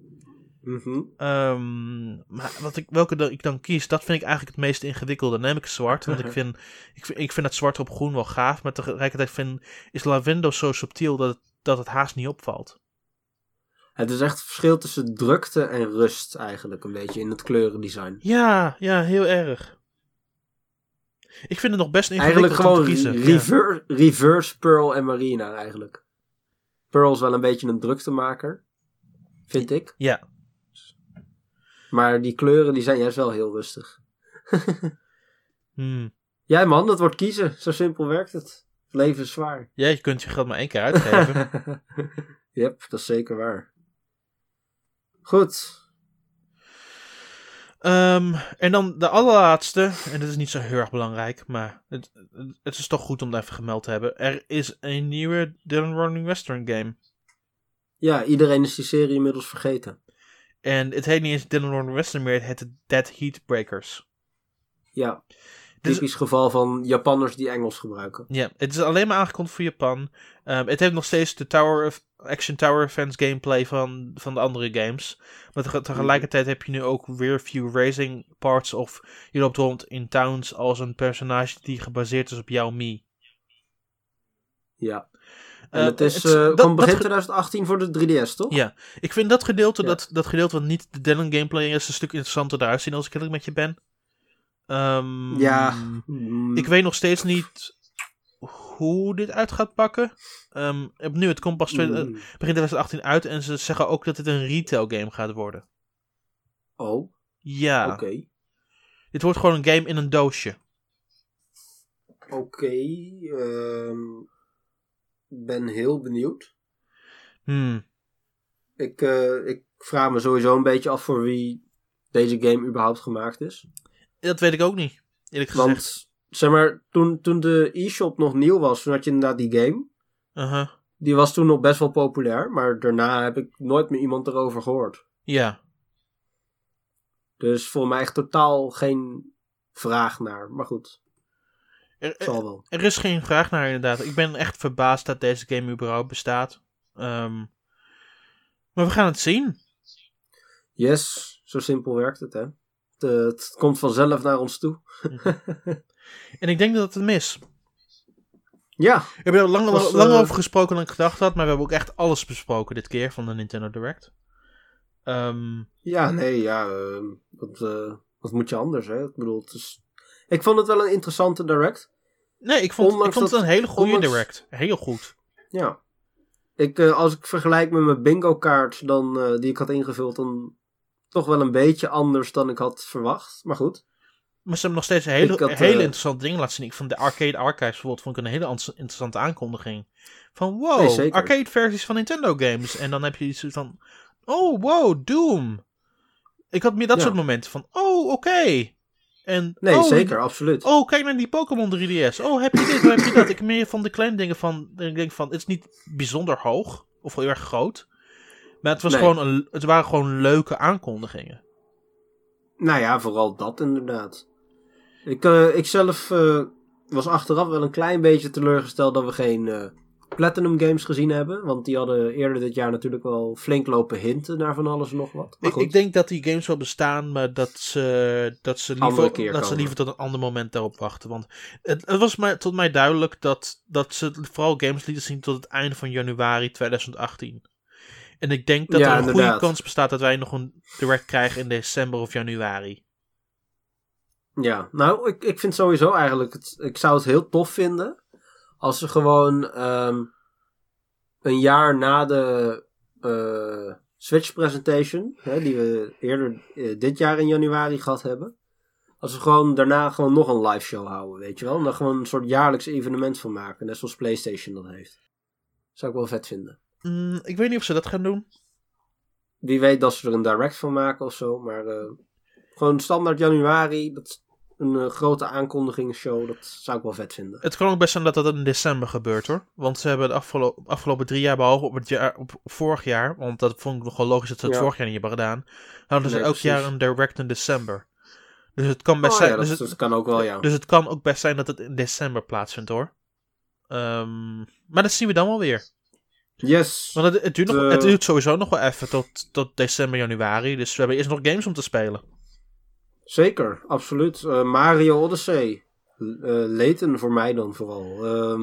Mhm. Ehm, maar wat ik, welke ik dan kies, dat vind ik eigenlijk het meest ingewikkelde. Dan neem ik zwart, want ik [LAUGHS] vind, ik, vind- ik vind het zwart op groen wel gaaf. Maar tegelijkertijd vind, is lavendel zo subtiel dat het, dat het haast niet opvalt. Het is echt het verschil tussen drukte en rust eigenlijk een beetje in het kleurendesign. Ja, ja, heel erg. Ik vind het nog best ingewikkeld Eigenlijk gewoon om te kiezen. ja. reverse, reverse Pearl en Marina eigenlijk. Pearl is wel een beetje een druktemaker, vind ik. Ja. Maar die kleuren die zijn juist wel heel rustig. [LAUGHS] Hmm. Jij man, dat wordt kiezen. Zo simpel werkt het. Het leven is zwaar. ja, je kunt je geld maar één keer uitgeven. [LAUGHS] yep, dat is zeker waar. Goed. Ehm, en dan de allerlaatste, en dit is niet zo heel erg belangrijk, maar het, het is toch goed om het even gemeld te hebben. Er is een nieuwe Dylan Running Western game. Ja, iedereen is die serie inmiddels vergeten. En het heet niet eens Dylan Running Western meer, het heet Dead Heat Breakers. Ja. Dus- Typisch geval van Japanners die Engels gebruiken. Ja, het is alleen maar aangekondigd voor Japan. Ehm, het heeft nog steeds de Tower of Action Tower Defense gameplay van, van de andere games. Maar tege- tegelijkertijd heb je nu ook weer few racing parts of je loopt rond in towns als een personage die gebaseerd is op jouw Me. Ja. En Eh, het is, het- eh dat- begin dat ge- 2018 voor de 3DS, toch? Ja, ik vind dat gedeelte, Ja. dat, dat gedeelte wat niet de Dylan gameplay is, een stuk interessanter eruit zien als ik eerlijk met je ben. Ehm, Ja. Mm, Ik weet nog steeds niet hoe dit uit gaat pakken. Ehm, nu, het komt pas twee- mm. begin 2018 uit en ze zeggen ook dat het een retail game gaat worden. Oh, Ja, oké. dit wordt gewoon een game in een doosje. Oké. ehm, ben heel benieuwd. Hmm. Ik, eh, ik vraag me sowieso een beetje af voor wie deze game überhaupt gemaakt is. Dat weet ik ook niet, eerlijk gezegd. Want, zeg maar, toen, toen de e-shop nog nieuw was, toen had je inderdaad die game. Die was toen nog best wel populair, maar daarna heb ik nooit meer iemand erover gehoord. Ja, Dus voor mij echt totaal geen vraag naar. Maar goed, er, er, zal wel. er is geen vraag naar inderdaad. Ik ben echt verbaasd dat deze game überhaupt bestaat. Ehm, maar we gaan het zien. Yes, zo simpel werkt het, hè. Het, eh, het komt vanzelf naar ons toe. [LAUGHS] En ik denk dat het mis. Ja, We hebben er lang, Was, lang eh, over gesproken dan ik gedacht had, maar we hebben ook echt alles besproken dit keer van de Nintendo Direct. Ehm, ja, nee, ja. eh, wat, eh, wat moet je anders, hè? Ik bedoel, het is... Ik vond het wel een interessante direct. nee, ik vond, ik vond het dat- een hele goede ondanks- Direct. Heel goed. Ja. Ik, eh, als ik vergelijk met mijn bingo kaart dan, eh, die ik had ingevuld, dan toch wel een beetje anders dan ik had verwacht. Maar goed. Maar ze hebben nog steeds hele, Ik had, hele eh, interessante dingen laten zien. Ik vond de Arcade Archives bijvoorbeeld vond ik een hele interessante aankondiging. Van wow, Nee, arcade versies van Nintendo games. En dan heb je iets van, oh wow, Doom. Ik had meer dat Ja. soort momenten van, oh oké. En, Nee, oh, zeker, absoluut. Oh, kijk naar die Pokémon 3DS. Oh, heb je dit, heb je dat? Ik meer van de kleine dingen van... Ik denk van, het is niet bijzonder hoog. Of heel erg groot. Maar het, was Nee. gewoon een, het waren gewoon leuke aankondigingen. Nou ja, vooral dat inderdaad. Ik, eh, ik zelf eh, was achteraf wel een klein beetje teleurgesteld dat we geen eh, Platinum Games gezien hebben. Want die hadden eerder dit jaar natuurlijk wel flink lopen hinten naar van alles en nog wat. Maar Ik, goed, ik denk dat die games wel bestaan, maar dat ze, dat ze, liever, dat ze liever tot een ander moment daarop wachten. Want het, het was mij, tot mij duidelijk dat, dat ze vooral games lieten zien tot het einde van januari 2018. En ik denk dat Ja, er een goede kans bestaat dat wij nog een direct krijgen in december of januari. Ja, nou, ik, ik vind sowieso eigenlijk... Het, ik zou het heel tof vinden... als ze gewoon ehm, een jaar na de eh, Switch presentation... Hè, die we eerder eh, dit jaar in januari gehad hebben... als ze gewoon daarna gewoon nog een live show houden, weet je wel? En daar gewoon een soort jaarlijks evenement van maken. Net zoals PlayStation dat heeft. Zou ik wel vet vinden. Mm, ik weet niet of ze dat gaan doen. Wie weet dat ze er een direct van maken of zo. Maar eh, gewoon standaard januari. Dat een eh, grote aankondigingsshow. Dat zou ik wel vet vinden. Het kan ook best zijn dat dat in december gebeurt hoor. Want ze hebben de afgelo- afgelopen drie jaar, behalve op het jaar, op vorig jaar, want dat vond ik nog wel logisch dat ze het Ja. vorig jaar niet hebben gedaan, hadden ze Nee, elk jaar een direct in december. Dus het kan best Oh, zijn. ja, dat, dus, het, kan ook wel, ja. dus het kan ook best zijn dat het in december plaatsvindt hoor. Ehm, maar dat zien we dan wel weer. Yes. Want het, het, duurt nog, De- het duurt sowieso nog wel even tot, tot december, januari. Dus we hebben eerst nog games om te spelen. Zeker, absoluut. Eh, Mario Odyssey. L- eh, Layton voor mij dan vooral. Ehm,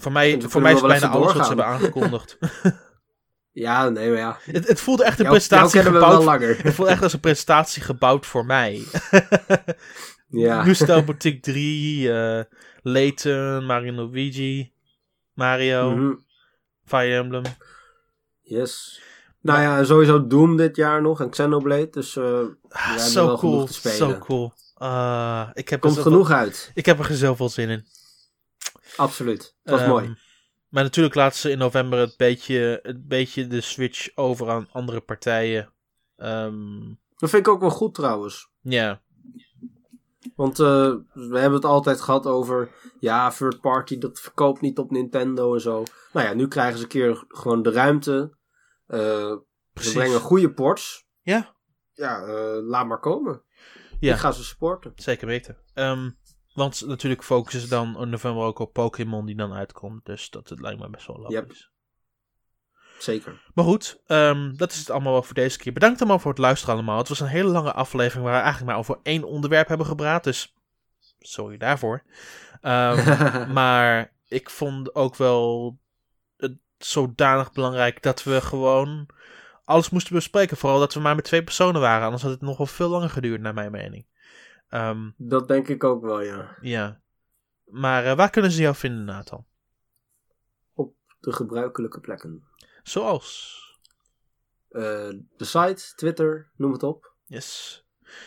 Voor mij, voor mij is bijna alles wat ze hebben aangekondigd. [LAUGHS] [LAUGHS] ja, nee, maar ja. het, het voelde echt een Jou, jou presentatie gebouwd langer. [LAUGHS] Het voelt echt als een presentatie gebouwd voor mij. ja. Nu stel Boutique 3, eh Layton, Mario Luigi, Mario, Mhm. Fire Emblem. Yes. Nou ja, sowieso Doom dit jaar nog en Xenoblade. Dus eh Ah, zo wel genoeg cool, te spelen. zo cool. Ah, ik, heb komt genoeg uit. ik heb er zoveel zin in. Absoluut. Het was Ehm, mooi. Maar natuurlijk laten ze in november het beetje, het beetje de switch over aan andere partijen. Ehm, Dat vind ik ook wel goed trouwens. Ja, Want eh, we hebben het altijd gehad over, ja, third party, dat verkoopt niet op Nintendo en zo. Nou ja, nu krijgen ze een keer gewoon de ruimte. Eh, ze brengen goede ports. Ja, Ja, eh, laat maar komen. Ja. Ik ga ze supporten. zeker weten. Ehm, want natuurlijk focussen ze dan in november ook op Pokémon die dan uitkomt. Dus dat het lijkt me best wel logisch. Zeker. Maar goed, ehm, dat is het allemaal wel voor deze keer. Bedankt allemaal voor het luisteren allemaal. Het was een hele lange aflevering waar we eigenlijk maar over één onderwerp hebben gepraat. Dus sorry daarvoor. Ehm, [LAUGHS] maar ik vond ook wel het zodanig belangrijk dat we gewoon alles moesten bespreken. Vooral dat we maar met twee personen waren. Anders had het nog wel veel langer geduurd, naar mijn mening. Ehm, dat denk ik ook wel, ja. ja. Maar eh, waar kunnen ze jou vinden, Nathan? De gebruikelijke plekken. Zoals. Eh, de site, Twitter, noem het op. Yes.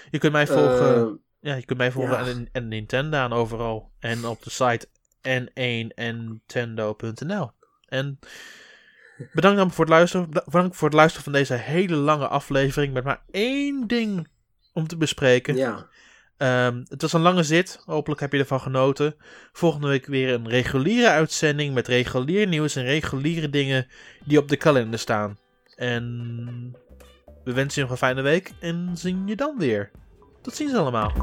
Je kunt mij volgen. Eh, Ja, je kunt mij volgen Ja. en, en Nintendo aan overal. En op de site n1nintendo.nl. En bedankt dan voor het luisteren. Bedankt voor het luisteren van deze hele lange aflevering. Met maar één ding om te bespreken. ja. Ehm, het was een lange zit. Hopelijk heb je ervan genoten. Volgende week weer een reguliere uitzending. Met regulier nieuws en reguliere dingen die op de kalender staan. En we wensen je nog een fijne week. En zien je dan weer. Tot ziens allemaal.